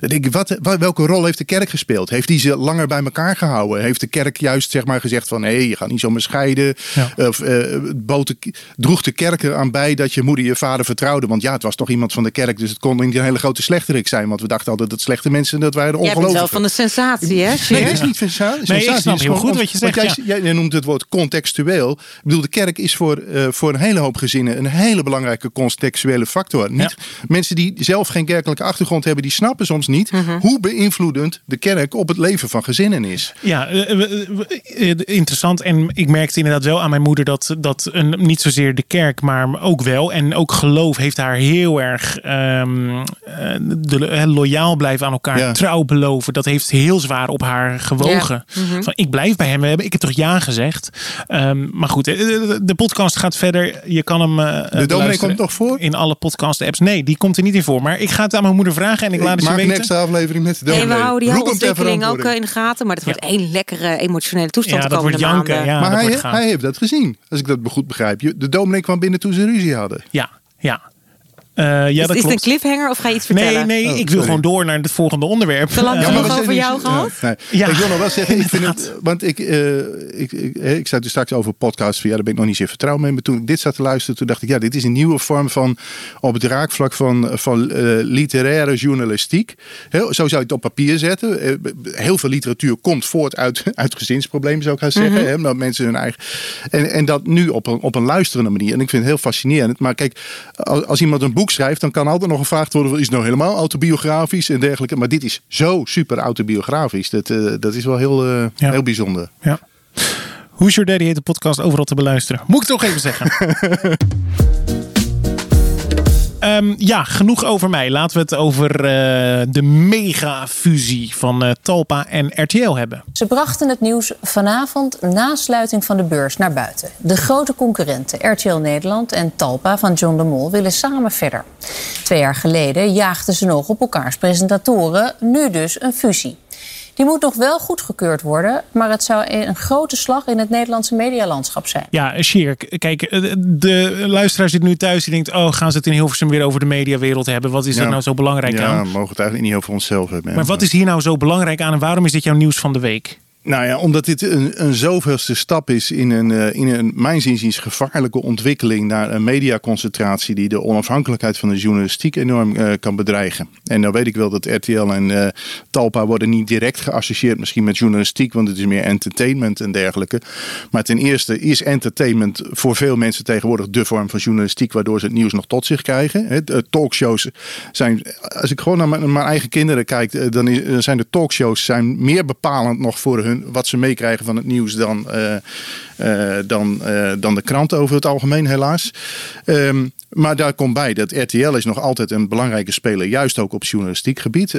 [SPEAKER 4] Dan denk ik, wat, wat, welke rol heeft de kerk gespeeld? Heeft die ze langer bij elkaar gehouden? Heeft de kerk juist zeg maar gezegd van, hé, je gaat niet zomaar scheiden?
[SPEAKER 1] Ja.
[SPEAKER 4] Of eh, bood de, droeg de kerk eraan bij dat je moeder je vader vertrouwde? Want ja, het was toch iemand van de kerk, dus het kon niet een hele grote slechterik zijn. Want we dachten altijd dat slechte mensen, dat waren de
[SPEAKER 3] Jij bent wel van de sensatie, hè?
[SPEAKER 4] Nee, dat is niet sensatie.
[SPEAKER 1] Nee, ik
[SPEAKER 4] sensatie
[SPEAKER 1] snap
[SPEAKER 4] is
[SPEAKER 1] heel
[SPEAKER 4] gewoon
[SPEAKER 1] goed wat je
[SPEAKER 4] want
[SPEAKER 1] zegt,
[SPEAKER 4] Jij, jij noemt het woord contextueel. Ik bedoel, de kerk is voor, eh, voor een hele hoop gezinnen een hele belangrijke contextuele factor. Niet, Mensen die zelf geen kerkelijke achtergrond hebben, die snappen soms niet hoe beïnvloedend de kerk op het leven van gezinnen is.
[SPEAKER 1] Ja, eh, eh, interessant. En ik merkte inderdaad wel aan mijn moeder dat, dat een, niet zozeer de kerk, maar ook wel. En ook geloof heeft haar heel erg ehm, eh, de, loyaal blijven aan elkaar.
[SPEAKER 4] Ja.
[SPEAKER 1] Trouw beloven. Dat heeft heel zwaar op haar gewogen.
[SPEAKER 3] Ja. Mhm.
[SPEAKER 1] Van, ik blijf bij hem. We hebben, ik heb toch ja gezegd. Ehm, maar goed, eh, de, de podcast gaat verder. Je kan hem. eh,
[SPEAKER 4] De dominee komt nog voor?
[SPEAKER 1] In alle podcast apps. Nee, die komt er niet in voor. Maar ik ga het aan mijn moeder vragen en ik laat het je
[SPEAKER 4] maak een
[SPEAKER 1] weten.
[SPEAKER 4] extra aflevering met de
[SPEAKER 3] Nee,
[SPEAKER 4] dominee.
[SPEAKER 3] we houden die ontwikkeling ook eh, in de gaten. Maar het wordt één lekkere emotionele toestand
[SPEAKER 1] Ja, dat wordt
[SPEAKER 3] komende
[SPEAKER 1] janken.
[SPEAKER 3] maanden.
[SPEAKER 1] Ja,
[SPEAKER 4] maar
[SPEAKER 1] dat
[SPEAKER 4] hij,
[SPEAKER 1] wordt
[SPEAKER 4] hij heeft dat gezien, als ik dat goed begrijp. Je- De dominee kwam binnen toen ze ruzie hadden.
[SPEAKER 1] Ja, ja. Eh, ja,
[SPEAKER 3] is,
[SPEAKER 1] dat
[SPEAKER 3] is het een cliffhanger of ga je iets
[SPEAKER 1] Nee,
[SPEAKER 3] vertellen?
[SPEAKER 1] nee,
[SPEAKER 4] Oh,
[SPEAKER 1] ik wil
[SPEAKER 4] sorry.
[SPEAKER 1] gewoon door naar het volgende onderwerp.
[SPEAKER 3] Te lang
[SPEAKER 1] Eh,
[SPEAKER 3] genoeg
[SPEAKER 4] we
[SPEAKER 3] over jou
[SPEAKER 4] dus-
[SPEAKER 3] gehad?
[SPEAKER 4] Ja, nee.
[SPEAKER 1] Ja.
[SPEAKER 4] Ik wil nog wel zeggen, ik vind het, want ik, eh, ik, ik, hè, ik zei toen straks over podcasts, ja, daar ben ik nog niet zo vertrouwd mee. Maar toen ik dit zat te luisteren, toen dacht ik, ja, dit is een nieuwe vorm van, op het raakvlak van, van eh, literaire journalistiek. Heel, zo zou je het op papier zetten. Heel veel literatuur komt voort uit, uit gezinsproblemen, zou ik gaan zeggen. Hè, omdat mensen hun eigen, en, en dat nu op een, op een luisterende manier. En ik vind het heel fascinerend. Maar kijk, als, als iemand een boek schrijft, dan kan altijd nog gevraagd worden, is het nou helemaal autobiografisch en dergelijke. Maar dit is zo super autobiografisch. Dat, eh, dat is wel heel, eh,
[SPEAKER 1] Ja.
[SPEAKER 4] heel bijzonder.
[SPEAKER 1] Ja. Who's Your Daddy heet de podcast overal te beluisteren. Moet ik toch even zeggen. Ehm, ja, genoeg over mij. Laten we het over eh, de mega-fusie van eh, Talpa en RTL hebben.
[SPEAKER 8] Ze brachten het nieuws vanavond na sluiting van de beurs naar buiten. De grote concurrenten RTL Nederland en Talpa van John de Mol willen samen verder. Twee jaar geleden jaagden ze nog op elkaars presentatoren, nu dus een fusie. Die moet nog wel goedgekeurd worden, maar het zou een grote slag in het Nederlandse medialandschap zijn.
[SPEAKER 1] Ja, Sjerk, kijk, eh, de luisteraar zit nu thuis die denkt... oh, gaan ze het in Hilversum weer over de mediawereld hebben? Wat is er
[SPEAKER 4] Ja.
[SPEAKER 1] nou zo belangrijk
[SPEAKER 4] Ja,
[SPEAKER 1] aan?
[SPEAKER 4] we mogen het eigenlijk niet over onszelf hebben.
[SPEAKER 1] Maar wat is hier nou zo belangrijk aan en waarom is dit jouw nieuws van de week?
[SPEAKER 4] Nou ja, omdat dit een, een zoveelste stap is in een, eh, in een, mijn zinziens, gevaarlijke ontwikkeling naar een mediaconcentratie die de onafhankelijkheid van de journalistiek enorm eh, kan bedreigen. En dan weet ik wel dat RTL en eh, Talpa worden niet direct geassocieerd misschien met journalistiek, want het is meer entertainment en dergelijke. Maar ten eerste is entertainment voor veel mensen tegenwoordig de vorm van journalistiek, waardoor ze het nieuws nog tot zich krijgen. Talkshows zijn, als ik gewoon naar mijn, eigen kinderen kijk, dan dan zijn de talkshows zijn meer bepalend nog voor hun wat ze meekrijgen van het nieuws dan, eh, eh, dan, eh, dan de krant over het algemeen, helaas. Ehm, maar daar komt bij dat RTL is nog altijd een belangrijke speler, juist ook op journalistiek gebied.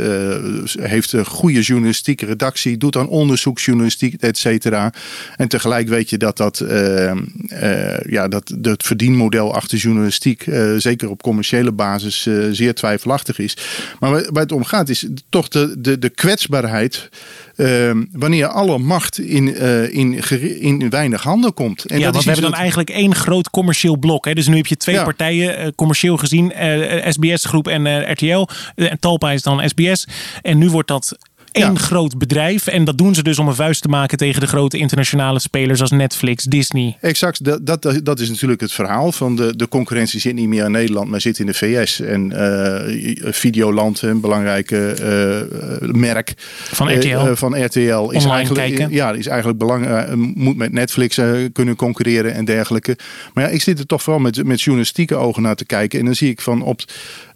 [SPEAKER 4] Heeft een goede journalistieke redactie, doet aan onderzoeksjournalistiek, et cetera. En tegelijk weet je dat, dat, eh, eh, ja, dat het verdienmodel achter journalistiek, zeker op commerciële basis, zeer twijfelachtig is. Maar waar waar het om gaat is toch de, de, de kwetsbaarheid. Eh, wanneer alle macht in, eh, in, in weinig handen komt. En
[SPEAKER 1] ja,
[SPEAKER 4] dat
[SPEAKER 1] want
[SPEAKER 4] is
[SPEAKER 1] we hebben dan
[SPEAKER 4] wat-
[SPEAKER 1] eigenlijk één groot commercieel blok. Hè? Dus nu heb je twee
[SPEAKER 4] Ja.
[SPEAKER 1] partijen, eh, commercieel gezien, eh, SBS-groep en RTL. En Talpa is dan SBS. En nu wordt dat één
[SPEAKER 4] Ja.
[SPEAKER 1] groot bedrijf. En dat doen ze dus om een vuist te maken tegen de grote internationale spelers als Netflix, Disney.
[SPEAKER 4] Exact, dat, dat, dat is natuurlijk het verhaal van de, de concurrentie zit niet meer in Nederland, maar zit in de VS. En eh, Videoland, een belangrijke eh, merk
[SPEAKER 1] Van
[SPEAKER 4] eh,
[SPEAKER 1] RTL.
[SPEAKER 4] van RTL is
[SPEAKER 1] Online
[SPEAKER 4] eigenlijk,
[SPEAKER 1] kijken.
[SPEAKER 4] ja, is eigenlijk belang, eh, moet met Netflix kunnen concurreren en dergelijke. Maar ja, ik zit er toch vooral met, met journalistieke ogen naar te kijken. En dan zie ik van op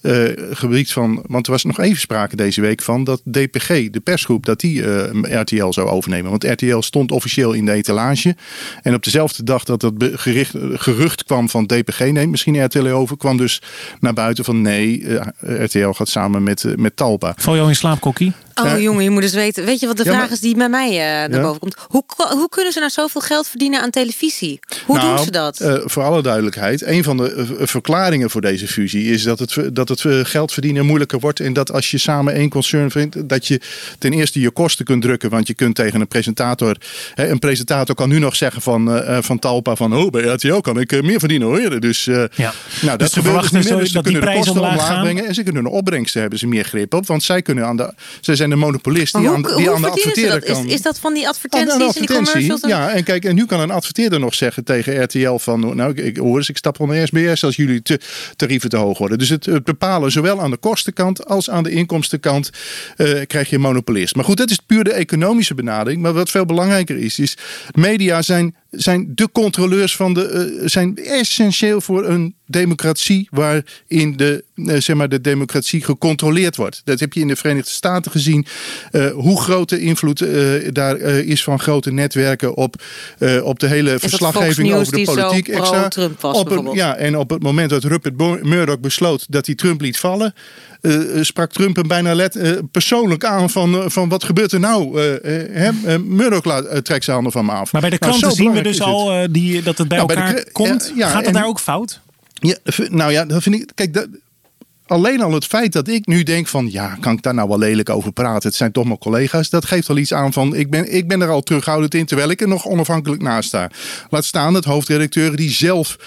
[SPEAKER 4] het eh, gebied van, want er was nog even sprake deze week van dat DPG, de persgroep, dat die eh, RTL zou overnemen. Want RTL stond officieel in de etalage. En op dezelfde dag dat dat gericht, gerucht kwam van DPG neemt misschien RTL over, kwam dus naar buiten van nee, eh, RTL gaat samen met, met Talpa.
[SPEAKER 1] Val je al in slaap, Kokkie?
[SPEAKER 3] Oh jongen, je moet eens weten. Weet je wat de
[SPEAKER 4] Ja,
[SPEAKER 3] vraag
[SPEAKER 4] maar-
[SPEAKER 3] is die bij mij eh naar boven komt? Hoe, hoe kunnen ze nou zoveel geld verdienen aan televisie? Hoe
[SPEAKER 4] Nou,
[SPEAKER 3] doen ze dat?
[SPEAKER 4] eh, voor alle duidelijkheid, een van de verklaringen voor deze fusie is dat het, dat het eh, geld verdienen moeilijker wordt. En dat als je samen één concern vindt, dat je ten eerste je kosten kunt drukken. Want je kunt tegen een presentator. Hè, een presentator kan nu nog zeggen van, eh, eh, van Talpa van oh, bij RTL kan ik meer verdienen hoor. Dus, eh,
[SPEAKER 1] Ja.
[SPEAKER 4] nou,
[SPEAKER 1] Dus
[SPEAKER 4] dat
[SPEAKER 1] ze
[SPEAKER 4] gebeurt dus
[SPEAKER 1] verwachten
[SPEAKER 4] niet meer. Dus ze
[SPEAKER 1] dat die
[SPEAKER 4] kunnen de
[SPEAKER 1] prijzen
[SPEAKER 4] kosten
[SPEAKER 1] omlaag
[SPEAKER 4] omlaag
[SPEAKER 1] gaan?
[SPEAKER 4] brengen. En ze kunnen de opbrengsten hebben ze meer grip op. Want zij kunnen aan de. Zij zijn de monopolist die aan, die
[SPEAKER 3] hoe
[SPEAKER 4] aan de adverteerder
[SPEAKER 3] dat?
[SPEAKER 4] kan.
[SPEAKER 3] Is, is dat van die
[SPEAKER 4] Ah,
[SPEAKER 3] advertenties
[SPEAKER 4] nou,
[SPEAKER 3] en die
[SPEAKER 4] advertentie.
[SPEAKER 3] commercials? en-
[SPEAKER 4] Ja, en kijk, en nu kan een adverteerder nog zeggen tegen RTL van, nou, ik, ik hoor eens, ik stap onder SBS als jullie te, tarieven te hoog worden. Dus het, het zowel aan de kostenkant als aan de inkomstenkant eh, krijg je een monopolist. Maar goed, dat is puur de economische benadering. Maar wat veel belangrijker is, is media zijn zijn de controleurs van de. eh, zijn essentieel voor een democratie waarin de, eh, zeg maar, de democratie gecontroleerd wordt. Dat heb je in de Verenigde Staten gezien. eh, hoe groot de invloed daar is van grote netwerken op, op de hele verslaggeving over de politiek. extra.
[SPEAKER 3] was,
[SPEAKER 4] Op een- ja, en op het moment dat Rupert Murdoch besloot dat hij Trump liet vallen, eh, eh, sprak Trump hem bijna let, eh, persoonlijk aan van, van wat gebeurt er nou? Eh, Murdoch trekt zijn handen van me af.
[SPEAKER 1] Maar bij de
[SPEAKER 4] Nou,
[SPEAKER 1] kranten zien we dus al die, dat het bij
[SPEAKER 4] Nou, bij de
[SPEAKER 1] elkaar komt.
[SPEAKER 4] ja,
[SPEAKER 1] Gaat het
[SPEAKER 4] en-
[SPEAKER 1] daar ook fout?
[SPEAKER 4] Ja, nou ja, dat vind ik. Kijk, dat, alleen al het feit dat ik nu denk van ja, kan ik daar nou wel lelijk over praten? Het zijn toch mijn collega's. Dat geeft al iets aan van ik ben, ik ben er al terughoudend in terwijl ik er nog onafhankelijk naast sta. Laat staan dat hoofdredacteuren die zelf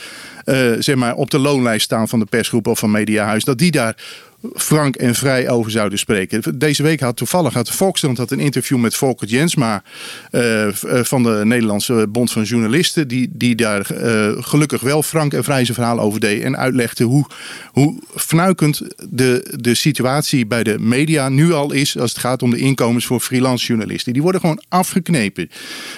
[SPEAKER 4] zeg maar, op de loonlijst staan van de persgroep of van Mediahuis, dat die daar frank en vrij over zouden spreken. Deze week had toevallig had Volkskrant had een interview met Volker Jensma eh, eh, van de Nederlandse Bond van Journalisten, die, die daar eh, gelukkig wel frank en vrij zijn verhaal over deed en uitlegde hoe, hoe fnuikend de, de situatie bij de media nu al is als het gaat om de inkomens voor freelance journalisten. Die worden gewoon afgeknepen.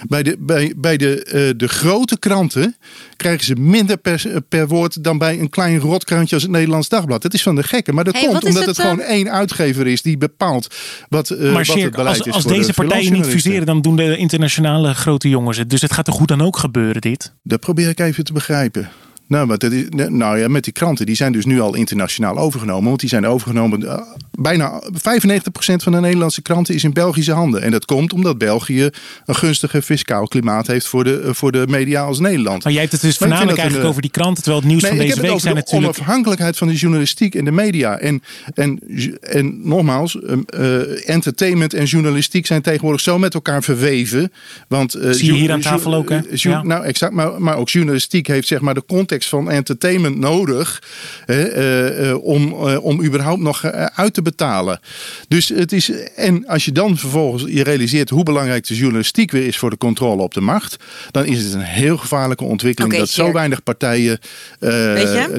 [SPEAKER 4] Bij de, bij, bij de, de grote kranten krijgen ze minder per, per woord dan bij een klein rotkrantje als het Nederlands Dagblad. Dat is van de gekke, maar dat
[SPEAKER 3] Hey,
[SPEAKER 4] komt omdat het,
[SPEAKER 3] het,
[SPEAKER 4] gewoon
[SPEAKER 3] eh,
[SPEAKER 4] één uitgever is die bepaalt wat, eh,
[SPEAKER 1] maar
[SPEAKER 4] wat
[SPEAKER 1] Sjerk,
[SPEAKER 4] het beleid
[SPEAKER 1] als,
[SPEAKER 4] is
[SPEAKER 1] als
[SPEAKER 4] voor de
[SPEAKER 1] deze partijen niet fuseren, dan doen de internationale grote jongens het. Dus het gaat toch goed dan ook gebeuren, dit?
[SPEAKER 4] Dat probeer ik even te begrijpen. Nou, want dat is, nou ja, met die kranten, die zijn dus nu al internationaal overgenomen. Want die zijn overgenomen. eh, bijna 95% van de Nederlandse kranten is in Belgische handen. En dat komt omdat België een gunstiger fiscaal klimaat heeft voor de, eh, voor de media als Nederland.
[SPEAKER 1] Maar jij hebt het dus
[SPEAKER 4] Maar
[SPEAKER 1] voornamelijk eigenlijk
[SPEAKER 4] een,
[SPEAKER 1] over die kranten. Terwijl het nieuws
[SPEAKER 4] Nee,
[SPEAKER 1] van
[SPEAKER 4] ik
[SPEAKER 1] deze week
[SPEAKER 4] over
[SPEAKER 1] zijn
[SPEAKER 4] de
[SPEAKER 1] natuurlijk...
[SPEAKER 4] onafhankelijkheid van de journalistiek en de media. En, en, en nogmaals, um, eh, entertainment en journalistiek zijn tegenwoordig zo met elkaar verweven. Want, eh,
[SPEAKER 1] Zie je hier aan tafel ook, hè?
[SPEAKER 4] eh,
[SPEAKER 1] Ja.
[SPEAKER 4] Nou, exact. Maar, maar ook journalistiek heeft zeg maar de context van entertainment nodig. Eh, eh, om, eh, om überhaupt nog uit te betalen. Dus het is. En als je dan vervolgens je realiseert hoe belangrijk de journalistiek weer is voor de controle op de macht. Dan is het een heel gevaarlijke ontwikkeling dat zo weinig partijen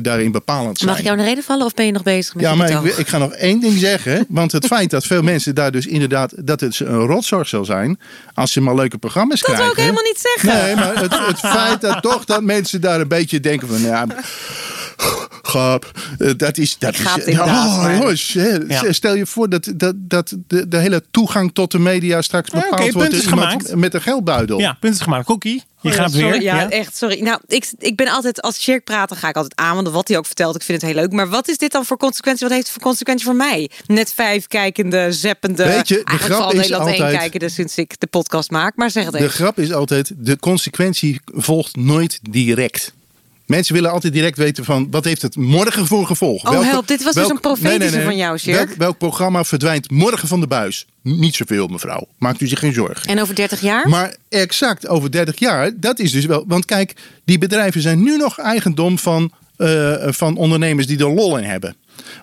[SPEAKER 4] daarin bepalend zijn.
[SPEAKER 3] Mag ik jou de reden vallen of ben je nog bezig met
[SPEAKER 4] Ja, maar ik, ik ga nog één ding zeggen. Want het feit dat veel mensen daar dus inderdaad... dat het een rotzorg zal zijn... als ze maar leuke programma's
[SPEAKER 3] Dat
[SPEAKER 4] krijgen.
[SPEAKER 3] wil ik helemaal niet zeggen.
[SPEAKER 4] Nee, maar het, het feit dat toch dat mensen daar een beetje denken van... Ja, Grap, eh, dat is. Dat is oh, jongens,
[SPEAKER 1] Ja.
[SPEAKER 4] stel je voor dat, dat, dat de, de hele toegang tot de media straks
[SPEAKER 1] Ja,
[SPEAKER 4] bepaald
[SPEAKER 1] oké,
[SPEAKER 4] wordt
[SPEAKER 1] punt is
[SPEAKER 4] door iemand
[SPEAKER 1] gemaakt.
[SPEAKER 4] met een geldbuidel.
[SPEAKER 1] Ja, punt is gemaakt. Kokkie, je
[SPEAKER 3] Oh
[SPEAKER 1] gaat
[SPEAKER 3] sorry,
[SPEAKER 1] weer.
[SPEAKER 3] Ja, echt, sorry. Nou, ik, ik ben altijd, als Sjerk praat, dan ga ik altijd aan. Want wat hij ook vertelt, ik vind het heel leuk. Maar wat is dit dan voor consequentie? Wat heeft het voor consequentie voor mij? Net vijf kijkende, zeppende.
[SPEAKER 4] Weet je, de
[SPEAKER 3] eigenlijk
[SPEAKER 4] grap is
[SPEAKER 3] één
[SPEAKER 4] altijd-
[SPEAKER 3] kijkende sinds ik de podcast maak. Maar zeg het
[SPEAKER 4] De
[SPEAKER 3] even.
[SPEAKER 4] grap is altijd, de consequentie volgt nooit direct. Mensen willen altijd direct weten van wat heeft het morgen voor gevolgen.
[SPEAKER 3] Oh, help, dit was dus een profetische van jou, Sjerk.
[SPEAKER 4] Welk, welk programma verdwijnt morgen van de buis? Niet zoveel, mevrouw. Maakt u zich geen zorgen.
[SPEAKER 3] En over 30 jaar?
[SPEAKER 4] Maar exact over 30 jaar, dat is dus wel. Want kijk, die bedrijven zijn nu nog eigendom van, eh, van ondernemers die er lol in hebben.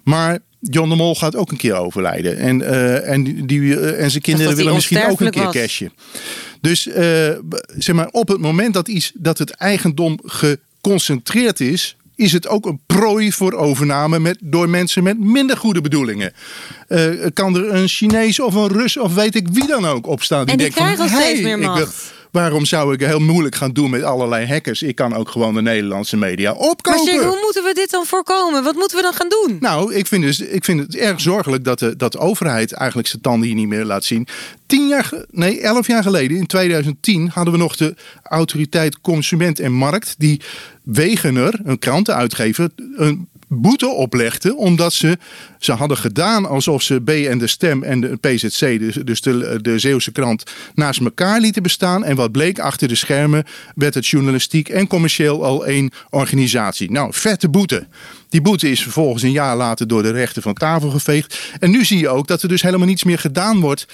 [SPEAKER 4] Maar John de Mol gaat ook een keer overlijden. En, eh, en, die, eh, en zijn kinderen willen misschien ook een keer
[SPEAKER 3] was.
[SPEAKER 4] cashje. Dus zeg maar, op het moment dat, iets, dat het eigendom geconcentreerd is. Is het ook een prooi voor overname met, door mensen met minder goede bedoelingen? Eh, kan er een Chinees of een Rus of weet ik wie dan ook opstaan?
[SPEAKER 3] En die
[SPEAKER 4] denkt van,
[SPEAKER 3] krijgen al steeds meer macht.
[SPEAKER 4] Waarom zou ik heel moeilijk gaan doen met allerlei hackers? Ik kan ook gewoon de Nederlandse media
[SPEAKER 3] Maar
[SPEAKER 4] opkopen.
[SPEAKER 3] Sjerk, hoe moeten we dit dan voorkomen? Wat moeten we dan gaan doen?
[SPEAKER 4] Nou, ik vind, dus, ik vind het erg zorgelijk dat de, dat de overheid eigenlijk zijn tanden hier niet meer laat zien. Tien jaar, nee, elf jaar geleden, in 2010, hadden we nog de autoriteit Consument en Markt. Die Wegener, een krantenuitgever, een boete oplegde. Omdat ze, ze hadden gedaan alsof ze B en de Stem en de PZC, dus, dus de, de Zeeuwse krant, naast elkaar lieten bestaan. En wat bleek, achter de schermen werd het journalistiek en commercieel al één organisatie. Nou, vette boete. Die boete is vervolgens een jaar later door de rechter van tafel geveegd. En nu zie je ook dat er dus helemaal niets meer gedaan wordt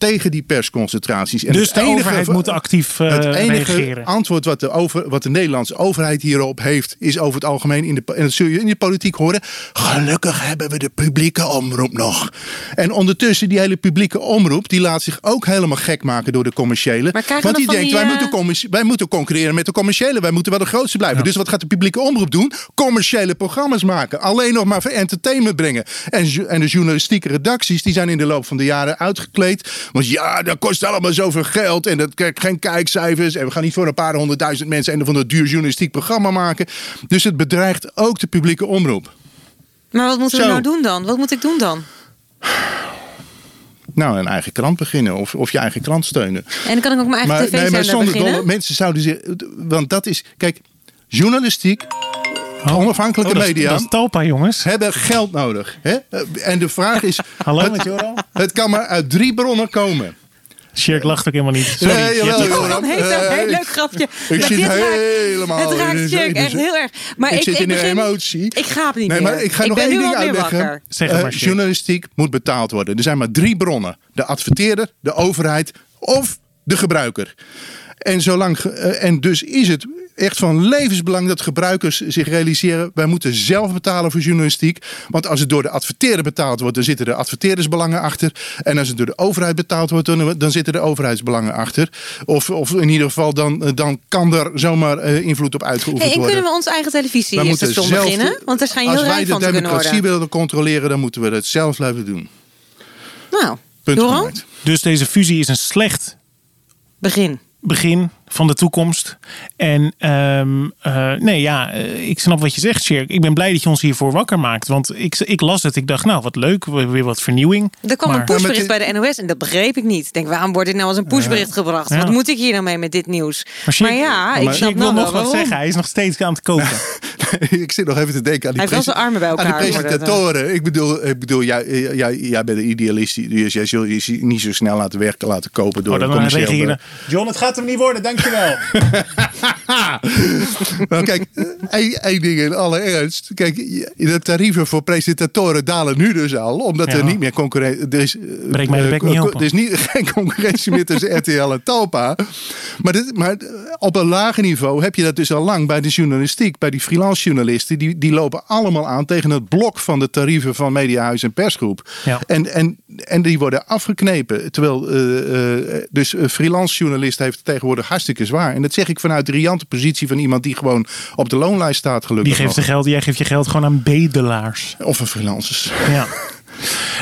[SPEAKER 4] tegen die persconcentraties. En
[SPEAKER 1] Dus de overheid moet actief, eh,
[SPEAKER 4] het enige
[SPEAKER 1] reageren.
[SPEAKER 4] antwoord wat de, over, wat de Nederlandse overheid hierop heeft, is over het algemeen in de, en dat zul je in de politiek horen. Gelukkig hebben we de publieke omroep nog. En ondertussen die hele publieke omroep, die laat zich ook helemaal gek maken door de commerciële. Want die denkt,
[SPEAKER 3] die,
[SPEAKER 4] wij,
[SPEAKER 3] eh,
[SPEAKER 4] moeten commerci- wij moeten concurreren met de commerciële. Wij moeten wel de grootste blijven. Dus wat gaat de publieke omroep doen? Commerciële programma's maken. Alleen nog maar voor entertainment brengen. En, en de journalistieke redacties, die zijn in de loop van de jaren uitgekleed. Want ja, dat kost allemaal zoveel geld. En dat krijgt geen kijkcijfers. En we gaan niet voor een paar honderdduizend mensen een of ander duur journalistiek programma maken. Dus het bedreigt ook de publieke omroep.
[SPEAKER 3] Maar wat moeten we
[SPEAKER 4] Zo.
[SPEAKER 3] nou doen dan? Wat moet ik doen dan?
[SPEAKER 4] Nou, een eigen krant beginnen. Of, of je eigen krant steunen.
[SPEAKER 3] En dan kan ik ook mijn eigen tv-zender
[SPEAKER 4] zonder
[SPEAKER 3] beginnen?
[SPEAKER 4] dolle- mensen zouden zich. Want dat is. Kijk, journalistiek. Onafhankelijke
[SPEAKER 1] Oh, dat is-
[SPEAKER 4] media.
[SPEAKER 1] dat is Talpa, jongens.
[SPEAKER 4] Hebben geld nodig. Hè? En de vraag is.
[SPEAKER 1] Hallo,
[SPEAKER 4] het,
[SPEAKER 1] met Joran?
[SPEAKER 4] het kan maar uit drie bronnen komen.
[SPEAKER 1] Shirk lacht ook helemaal niet. Sorry.
[SPEAKER 4] Nee, jawel, Joran.
[SPEAKER 3] Heeft een
[SPEAKER 4] Eh,
[SPEAKER 3] heel leuk grapje.
[SPEAKER 4] Ik
[SPEAKER 3] Maar
[SPEAKER 4] zit helemaal
[SPEAKER 3] Het raakt
[SPEAKER 4] de-
[SPEAKER 3] echt heel erg. Maar
[SPEAKER 4] ik,
[SPEAKER 3] ik,
[SPEAKER 4] zit
[SPEAKER 3] ik
[SPEAKER 4] in de emotie.
[SPEAKER 3] Ik ga het niet
[SPEAKER 4] nee,
[SPEAKER 3] meer.
[SPEAKER 4] Maar ik ga nog één ding uitleggen.
[SPEAKER 3] wakker.
[SPEAKER 1] Zeg
[SPEAKER 4] Eh,
[SPEAKER 1] maar,
[SPEAKER 4] journalistiek moet betaald worden. Er zijn maar drie bronnen: de adverteerder, de overheid of de gebruiker. En, zolang, eh, en dus is het echt van levensbelang dat gebruikers zich realiseren: wij moeten zelf betalen voor journalistiek. Want als het door de adverteerder betaald wordt, dan zitten er adverteerdersbelangen achter. En als het door de overheid betaald wordt, dan, dan zitten er overheidsbelangen achter. Of, of in ieder geval, dan, dan kan er zomaar eh, invloed op uitgeoefend
[SPEAKER 3] Hey, en
[SPEAKER 4] worden.
[SPEAKER 3] kunnen we ons eigen
[SPEAKER 4] Wij moeten
[SPEAKER 3] televisiestation
[SPEAKER 4] zelf de-
[SPEAKER 3] beginnen? Want daar schijn je
[SPEAKER 4] Als
[SPEAKER 3] heel
[SPEAKER 4] wij
[SPEAKER 3] rijk
[SPEAKER 4] de
[SPEAKER 3] van te kunnen
[SPEAKER 4] democratie
[SPEAKER 3] worden.
[SPEAKER 4] willen controleren, dan moeten we dat zelf blijven doen.
[SPEAKER 3] Nou,
[SPEAKER 4] Punt.
[SPEAKER 1] Dus deze fusie is een slecht
[SPEAKER 3] begin.
[SPEAKER 1] begin van de toekomst. En ehm, eh, nee, ja, eh, ik snap wat je zegt, Sjerk. Ik ben blij dat je ons hiervoor wakker maakt. Want ik, ik las het. Ik dacht, nou, wat leuk. Weer wat vernieuwing.
[SPEAKER 3] Er kwam
[SPEAKER 1] Maar-
[SPEAKER 3] een pushbericht bij de NOS en dat begreep ik niet. Ik denk, waarom wordt dit nou als een pushbericht gebracht?
[SPEAKER 1] Ja.
[SPEAKER 3] Wat moet ik hier nou mee met dit nieuws?
[SPEAKER 1] Maar
[SPEAKER 3] ja, ik
[SPEAKER 1] Maar
[SPEAKER 3] snap
[SPEAKER 1] Sjerk wil
[SPEAKER 3] nou
[SPEAKER 1] nog
[SPEAKER 3] wel
[SPEAKER 1] wat
[SPEAKER 3] waarom.
[SPEAKER 1] zeggen. Hij is nog steeds aan het koken.
[SPEAKER 4] ik zit nog even te denken aan die,
[SPEAKER 3] Hij heeft wel zijn armen bij
[SPEAKER 4] aan die
[SPEAKER 3] elkaar, hoor, dat,
[SPEAKER 4] presentatoren. Ik bedoel, ik bedoel jij, jij, jij bent een idealist. Dus jij zul je niet zo snel laten werken laten kopen door
[SPEAKER 1] Oh, dan
[SPEAKER 4] bedrijf.
[SPEAKER 1] dan, John, het gaat hem niet worden, dankjewel.
[SPEAKER 4] Nou, kijk, één, ding in alle ernst. Kijk, de tarieven voor presentatoren dalen nu dus al. Omdat
[SPEAKER 1] Ja.
[SPEAKER 4] er niet meer concurrentie... Er is, eh,
[SPEAKER 1] Breek mij de bek niet
[SPEAKER 4] eh,
[SPEAKER 1] open.
[SPEAKER 4] Er is niet, geen concurrentie meer tussen RTL en Talpa. Maar, dit, maar op een lager niveau heb je dat dus al lang bij de journalistiek. Bij die freelance journalisten. Die, die lopen allemaal aan tegen het blok van de tarieven van Mediahuis en Persgroep.
[SPEAKER 1] Ja.
[SPEAKER 4] En, en, en die worden afgeknepen. Terwijl eh, eh, dus een freelance journalist heeft tegenwoordig hartstikke zwaar. En dat zeg ik vanuit de riante positie van iemand die gewoon op de loonlijst staat gelukkig
[SPEAKER 1] Die geeft de geld, jij geeft je geld gewoon aan bedelaars.
[SPEAKER 4] Of een freelancers.
[SPEAKER 1] Ja.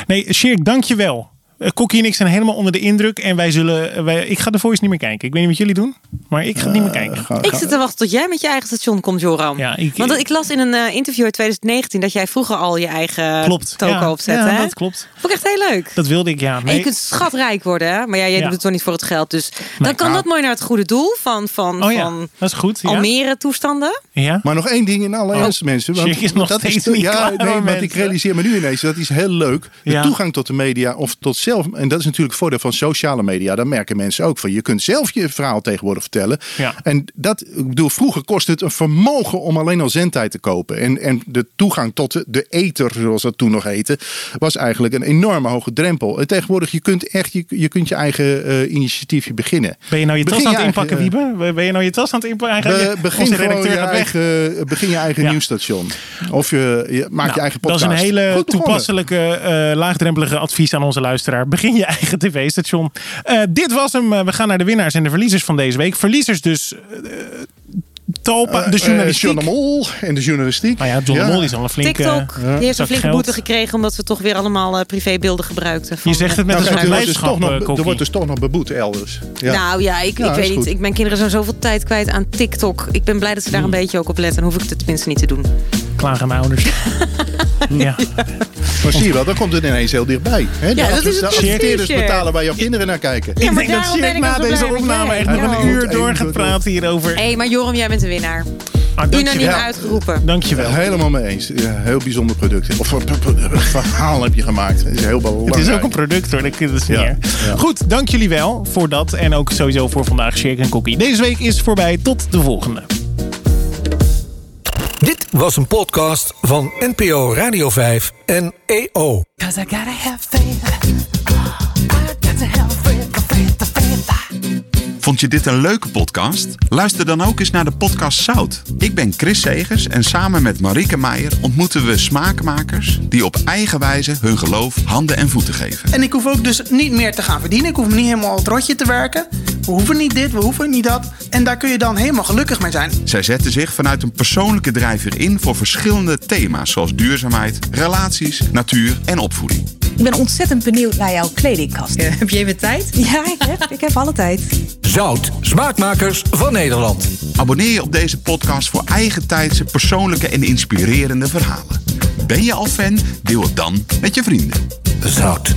[SPEAKER 1] Nee, Sjerk, dankjewel. Eh, Kokkie en ik zijn helemaal onder de indruk. En wij zullen. Wij, ik ga de voice niet meer kijken. Ik weet niet wat jullie doen. Maar ik ga het niet meer kijken.
[SPEAKER 3] Ik zit te wachten tot jij met je eigen station komt, Joram.
[SPEAKER 1] Ja, ik-
[SPEAKER 3] Want ik las in een eh, interview uit 2019 dat jij vroeger al je eigen
[SPEAKER 1] Klopt.
[SPEAKER 3] toko
[SPEAKER 1] ja,
[SPEAKER 3] opzette.
[SPEAKER 1] ja,
[SPEAKER 3] hè?
[SPEAKER 1] dat klopt.
[SPEAKER 3] Vond ik echt heel leuk.
[SPEAKER 1] Dat wilde ik, ja.
[SPEAKER 3] En je kunt schatrijk worden, hè? Maar ja, jij
[SPEAKER 1] Ja.
[SPEAKER 3] doet het toch niet voor het geld. Dus dan kan dat mooi naar het goede doel van, van,
[SPEAKER 1] oh ja,
[SPEAKER 3] van
[SPEAKER 1] dat is goed. Ja.
[SPEAKER 3] Almere toestanden.
[SPEAKER 1] Ja.
[SPEAKER 4] Maar nog één ding in alle
[SPEAKER 1] Oh,
[SPEAKER 4] ernst, mensen. Want
[SPEAKER 1] is nog
[SPEAKER 4] dat
[SPEAKER 1] steeds
[SPEAKER 4] de-
[SPEAKER 1] niet
[SPEAKER 4] ja, nee, want ik realiseer me nu ineens, dat is heel leuk. De
[SPEAKER 1] Ja.
[SPEAKER 4] toegang tot de media of tot zelf. En dat is natuurlijk het voordeel van sociale media. Daar merken mensen ook van. Je kunt zelf je verhaal tegenwoordig vertellen.
[SPEAKER 1] Ja.
[SPEAKER 4] En dat, ik bedoel, vroeger kostte het een vermogen om alleen al zendtijd te kopen. En, en de toegang tot de, ether, zoals dat toen nog heette, was eigenlijk een enorme hoge drempel. En tegenwoordig, je kunt echt je, je, kunt je eigen eh, initiatiefje beginnen.
[SPEAKER 1] Ben je nou je tas aan het inpakken,
[SPEAKER 4] eigen,
[SPEAKER 1] Wiebe? Ben je nou je tas aan het inpakken?
[SPEAKER 4] Be-
[SPEAKER 1] Onze
[SPEAKER 4] begin je eigen, begin je eigen
[SPEAKER 1] Ja.
[SPEAKER 4] nieuwsstation. Of je, je maakt
[SPEAKER 1] Nou,
[SPEAKER 4] je eigen
[SPEAKER 1] dat
[SPEAKER 4] podcast.
[SPEAKER 1] is een hele
[SPEAKER 4] Goed
[SPEAKER 1] toepasselijke, eh, laagdrempelige advies aan onze luisteraar. Begin je eigen tv-station. Eh, dit was hem. Eh, we gaan naar de winnaars en de verliezers van deze week. Verliezers dus... Talpa, de journalistiek.
[SPEAKER 4] John de Mol en de journalistiek.
[SPEAKER 1] Nou ja, John de Mol is al een flinke...
[SPEAKER 3] TikTok, die heeft een flinke
[SPEAKER 1] geld.
[SPEAKER 3] boete gekregen omdat we toch weer allemaal privébeelden gebruikten. van,
[SPEAKER 1] Je zegt het met een
[SPEAKER 4] Nou,
[SPEAKER 1] soort
[SPEAKER 4] kijk, er, wordt dus
[SPEAKER 1] blijdschap,
[SPEAKER 4] toch nog, er
[SPEAKER 1] Kokkie.
[SPEAKER 4] wordt dus toch nog beboet elders. Ja.
[SPEAKER 3] Nou ja, ik,
[SPEAKER 4] Ja,
[SPEAKER 3] ik weet niet. Ik, mijn kinderen zijn zoveel tijd kwijt aan TikTok. Ik ben blij dat ze daar
[SPEAKER 1] Hmm.
[SPEAKER 3] een beetje ook op letten. Dan hoef ik het tenminste niet te doen.
[SPEAKER 1] Klagen aan ouders. ja.
[SPEAKER 4] Maar zie je wel, dan komt het ineens heel dichtbij. Hè?
[SPEAKER 3] Ja,
[SPEAKER 4] de
[SPEAKER 3] dat is het
[SPEAKER 4] betalen waar jouw kinderen naar kijken.
[SPEAKER 3] Ja,
[SPEAKER 1] ik
[SPEAKER 3] maar
[SPEAKER 1] denk dat Sjerk
[SPEAKER 3] ik
[SPEAKER 1] na deze opname echt nog
[SPEAKER 3] Ja.
[SPEAKER 1] een uur door gaat praten hierover.
[SPEAKER 3] Hé, hey, maar Joram, jij bent de winnaar.
[SPEAKER 1] Ah,
[SPEAKER 3] Unaniem
[SPEAKER 1] dankjewel.
[SPEAKER 3] uitgeroepen.
[SPEAKER 1] Dankjewel.
[SPEAKER 4] Helemaal mee eens. Ja, heel bijzonder product. Of een verhaal heb je gemaakt. Het is heel belangrijk.
[SPEAKER 1] Het is ook een product hoor, dat is niet
[SPEAKER 4] Ja,
[SPEAKER 1] meer.
[SPEAKER 4] ja.
[SPEAKER 1] Goed, dank jullie wel voor dat. En ook sowieso voor vandaag, Shake en Cookie. Deze week is voorbij. Tot de volgende.
[SPEAKER 2] Was een podcast van NPO Radio 5 en EO.
[SPEAKER 9] Vond je dit een leuke podcast? Luister dan ook eens naar de podcast Zout. Ik ben Chris Segers en samen met Marieke Meijer ontmoeten we smaakmakers die op eigen wijze hun geloof handen en voeten geven.
[SPEAKER 10] En ik hoef ook dus niet meer te gaan verdienen. Ik hoef niet helemaal het rotje te werken. We hoeven niet dit, we hoeven niet dat. En daar kun je dan helemaal gelukkig mee zijn.
[SPEAKER 9] Zij zetten zich vanuit een persoonlijke drijfveer in voor verschillende thema's zoals duurzaamheid, relaties, natuur en opvoeding.
[SPEAKER 11] Ik ben ontzettend benieuwd naar jouw kledingkast.
[SPEAKER 12] heb je even tijd?
[SPEAKER 11] Ja, ik heb, ik heb alle tijd.
[SPEAKER 2] Zout, smaakmakers van Nederland.
[SPEAKER 9] Abonneer je op deze podcast voor eigen tijdse, persoonlijke en inspirerende verhalen. Ben je al fan? Deel het dan met je vrienden.
[SPEAKER 2] Zout.